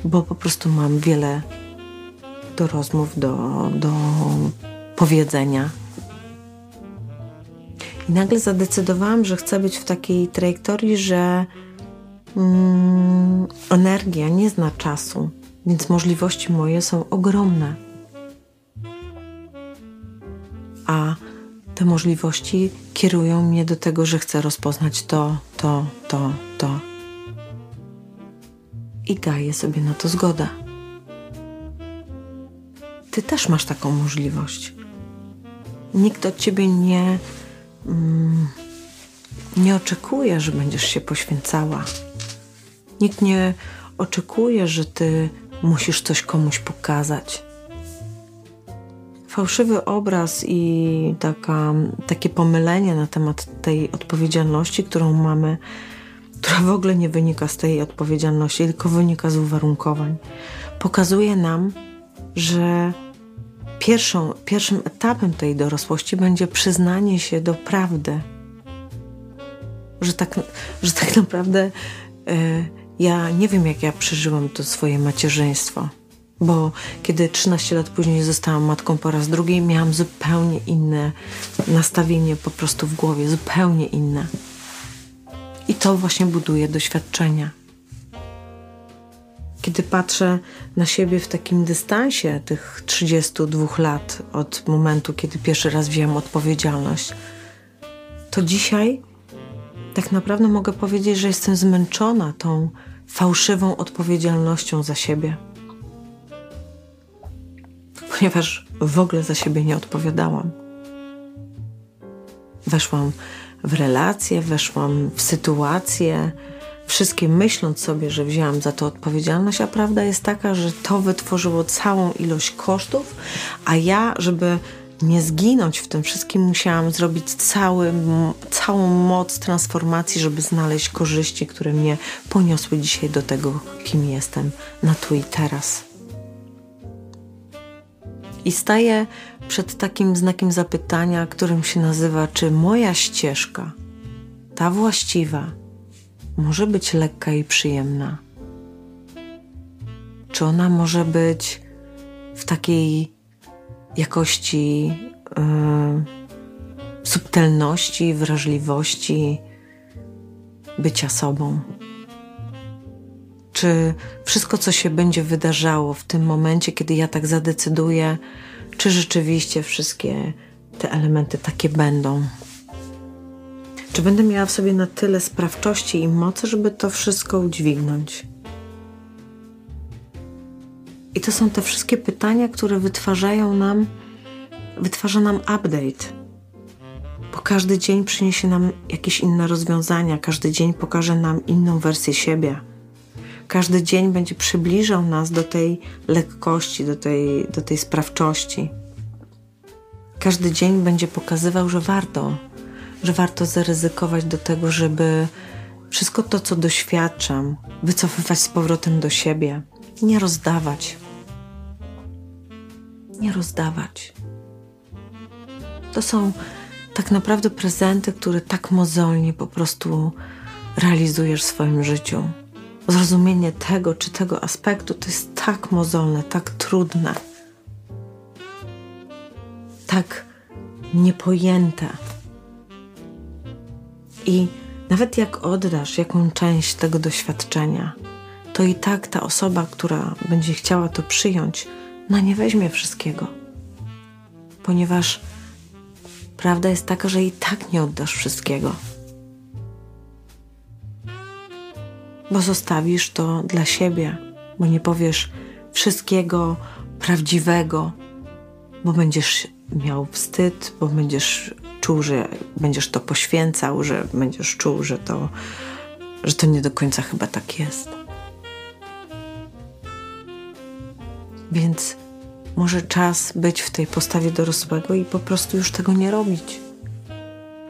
bo po prostu mam wiele do rozmów, do, do powiedzenia. I nagle zadecydowałam, że chcę być w takiej trajektorii, że mm, energia nie zna czasu, więc możliwości moje są ogromne. A te możliwości kierują mnie do tego, że chcę rozpoznać to, to, to, to. I daję sobie na to zgodę. Ty też masz taką możliwość. Nikt od ciebie nie, nie oczekuje, że będziesz się poświęcała. Nikt nie oczekuje, że ty musisz coś komuś pokazać fałszywy obraz i taka, takie pomylenie na temat tej odpowiedzialności, którą mamy, która w ogóle nie wynika z tej odpowiedzialności, tylko wynika z uwarunkowań, pokazuje nam, że pierwszą, pierwszym etapem tej dorosłości będzie przyznanie się do prawdy. Że tak, że tak naprawdę y, ja nie wiem, jak ja przeżyłam to swoje macierzyństwo bo kiedy 13 lat później zostałam matką po raz drugi, miałam zupełnie inne nastawienie po prostu w głowie, zupełnie inne. I to właśnie buduje doświadczenia. Kiedy patrzę na siebie w takim dystansie tych 32 lat od momentu, kiedy pierwszy raz wziąłem odpowiedzialność, to dzisiaj tak naprawdę mogę powiedzieć, że jestem zmęczona tą fałszywą odpowiedzialnością za siebie ponieważ w ogóle za siebie nie odpowiadałam. Weszłam w relacje, weszłam w sytuacje, wszystkie myśląc sobie, że wzięłam za to odpowiedzialność, a prawda jest taka, że to wytworzyło całą ilość kosztów, a ja, żeby nie zginąć w tym wszystkim, musiałam zrobić cały, całą moc transformacji, żeby znaleźć korzyści, które mnie poniosły dzisiaj do tego, kim jestem na tu i teraz. I staję przed takim znakiem zapytania, którym się nazywa, czy moja ścieżka, ta właściwa, może być lekka i przyjemna? Czy ona może być w takiej jakości yy, subtelności, wrażliwości bycia sobą? Czy wszystko, co się będzie wydarzało w tym momencie, kiedy ja tak zadecyduję, czy rzeczywiście wszystkie te elementy takie będą? Czy będę miała w sobie na tyle sprawczości i mocy, żeby to wszystko udźwignąć? I to są te wszystkie pytania, które wytwarzają nam, wytwarza nam update. Bo każdy dzień przyniesie nam jakieś inne rozwiązania, każdy dzień pokaże nam inną wersję siebie. Każdy dzień będzie przybliżał nas do tej lekkości, do tej, do tej sprawczości. Każdy dzień będzie pokazywał, że warto, że warto zaryzykować do tego, żeby wszystko to, co doświadczam, wycofywać z powrotem do siebie, nie rozdawać. Nie rozdawać. To są tak naprawdę prezenty, które tak mozolnie po prostu realizujesz w swoim życiu. Zrozumienie tego czy tego aspektu to jest tak mozolne, tak trudne, tak niepojęte. I nawet jak oddasz jaką część tego doświadczenia, to i tak ta osoba, która będzie chciała to przyjąć, na nie weźmie wszystkiego. Ponieważ prawda jest taka, że i tak nie oddasz wszystkiego. Bo zostawisz to dla siebie, bo nie powiesz wszystkiego prawdziwego, bo będziesz miał wstyd, bo będziesz czuł, że będziesz to poświęcał, że będziesz czuł, że to, że to nie do końca chyba tak jest. Więc może czas być w tej postawie dorosłego i po prostu już tego nie robić.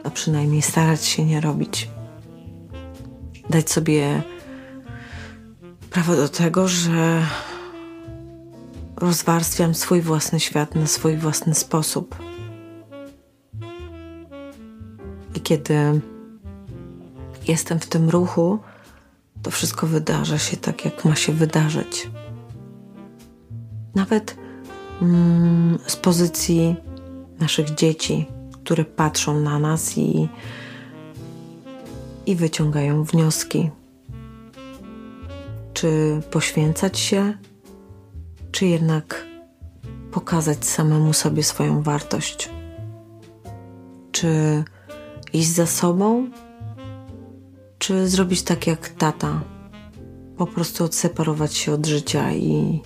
A przynajmniej starać się nie robić. Dać sobie prawo do tego, że rozwarstwiam swój własny świat na swój własny sposób kiedy jestem w tym ruchu, to wszystko wydarza się tak, jak ma się wydarzyć. Nawet mm, z pozycji naszych dzieci, które patrzą na nas i, i wyciągają wnioski. Czy poświęcać się, czy jednak pokazać samemu sobie swoją wartość? Czy iść za sobą, czy zrobić tak jak tata, po prostu odseparować się od życia i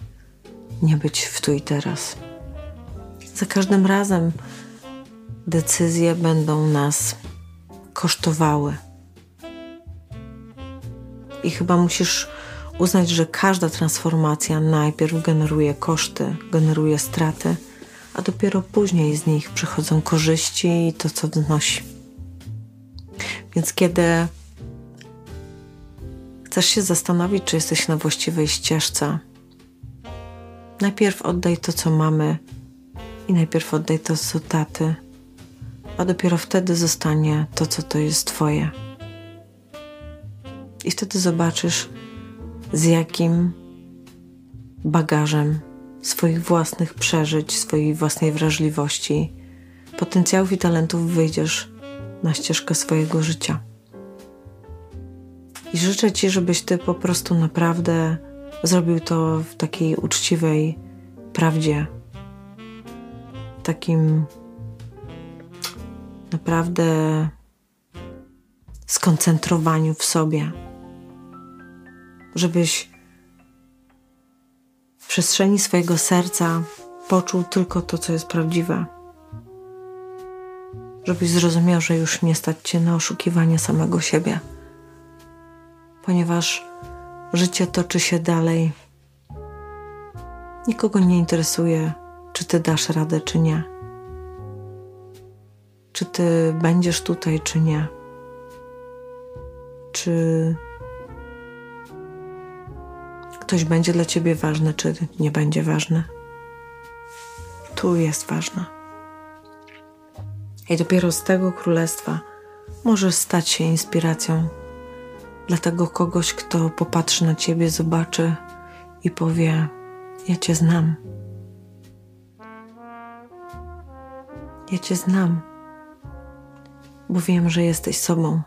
nie być w tu i teraz. Za każdym razem decyzje będą nas kosztowały. I chyba musisz uznać, że każda transformacja najpierw generuje koszty, generuje straty, a dopiero później z nich przychodzą korzyści i to, co wnosi. Więc kiedy chcesz się zastanowić, czy jesteś na właściwej ścieżce, najpierw oddaj to, co mamy i najpierw oddaj to, co taty, a dopiero wtedy zostanie to, co to jest Twoje. I wtedy zobaczysz, z jakim bagażem swoich własnych przeżyć, swojej własnej wrażliwości, potencjałów i talentów wyjdziesz na ścieżkę swojego życia. I życzę Ci, żebyś Ty po prostu naprawdę zrobił to w takiej uczciwej prawdzie, takim naprawdę skoncentrowaniu w sobie, żebyś w przestrzeni swojego serca poczuł tylko to, co jest prawdziwe. Żebyś zrozumiał, że już nie stać cię na oszukiwanie samego siebie, ponieważ życie toczy się dalej. Nikogo nie interesuje, czy ty dasz radę, czy nie. Czy ty będziesz tutaj, czy nie. Czy ktoś będzie dla ciebie ważny, czy nie będzie ważny. Tu jest ważne. I dopiero z tego królestwa możesz stać się inspiracją dla tego kogoś, kto popatrzy na ciebie, zobaczy i powie: Ja cię znam. Ja cię znam, bo wiem, że jesteś sobą,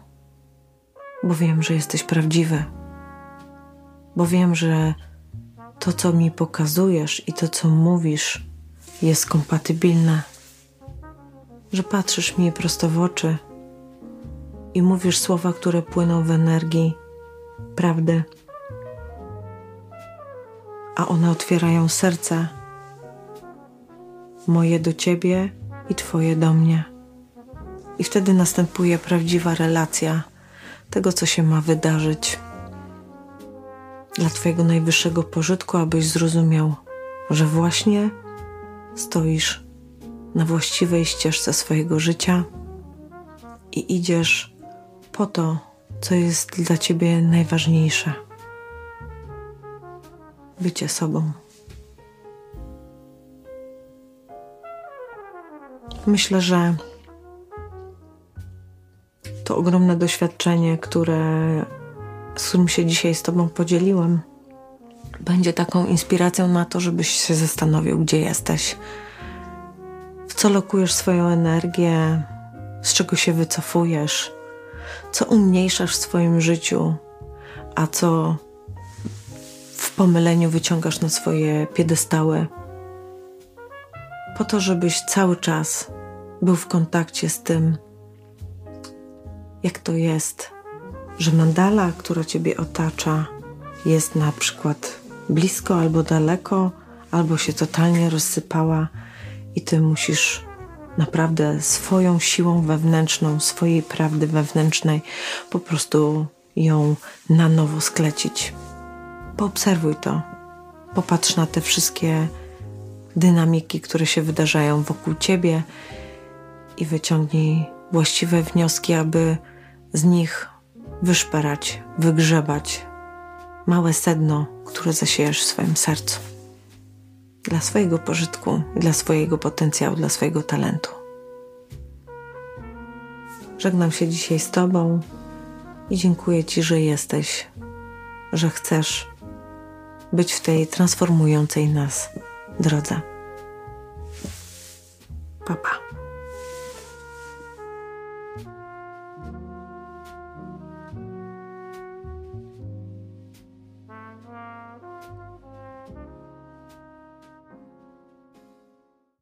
bo wiem, że jesteś prawdziwy bo wiem, że to, co mi pokazujesz i to, co mówisz, jest kompatybilne. Że patrzysz mi prosto w oczy i mówisz słowa, które płyną w energii prawdy, a one otwierają serce moje do ciebie i twoje do mnie. I wtedy następuje prawdziwa relacja tego, co się ma wydarzyć dla Twojego najwyższego pożytku, abyś zrozumiał, że właśnie stoisz na właściwej ścieżce swojego życia i idziesz po to, co jest dla Ciebie najważniejsze bycie sobą. Myślę, że to ogromne doświadczenie, które z którym się dzisiaj z Tobą podzieliłam, będzie taką inspiracją na to, żebyś się zastanowił, gdzie jesteś, w co lokujesz swoją energię, z czego się wycofujesz, co umniejszasz w swoim życiu, a co w pomyleniu wyciągasz na swoje piedestały, po to, żebyś cały czas był w kontakcie z tym, jak to jest że mandala, która Ciebie otacza, jest na przykład blisko albo daleko, albo się totalnie rozsypała i Ty musisz naprawdę swoją siłą wewnętrzną, swojej prawdy wewnętrznej po prostu ją na nowo sklecić. Poobserwuj to. Popatrz na te wszystkie dynamiki, które się wydarzają wokół ciebie i wyciągnij właściwe wnioski, aby z nich wyszperać, wygrzebać małe sedno, które zasiejesz w swoim sercu. Dla swojego pożytku, dla swojego potencjału, dla swojego talentu. Żegnam się dzisiaj z Tobą i dziękuję Ci, że jesteś, że chcesz być w tej transformującej nas drodze. Papa. Pa.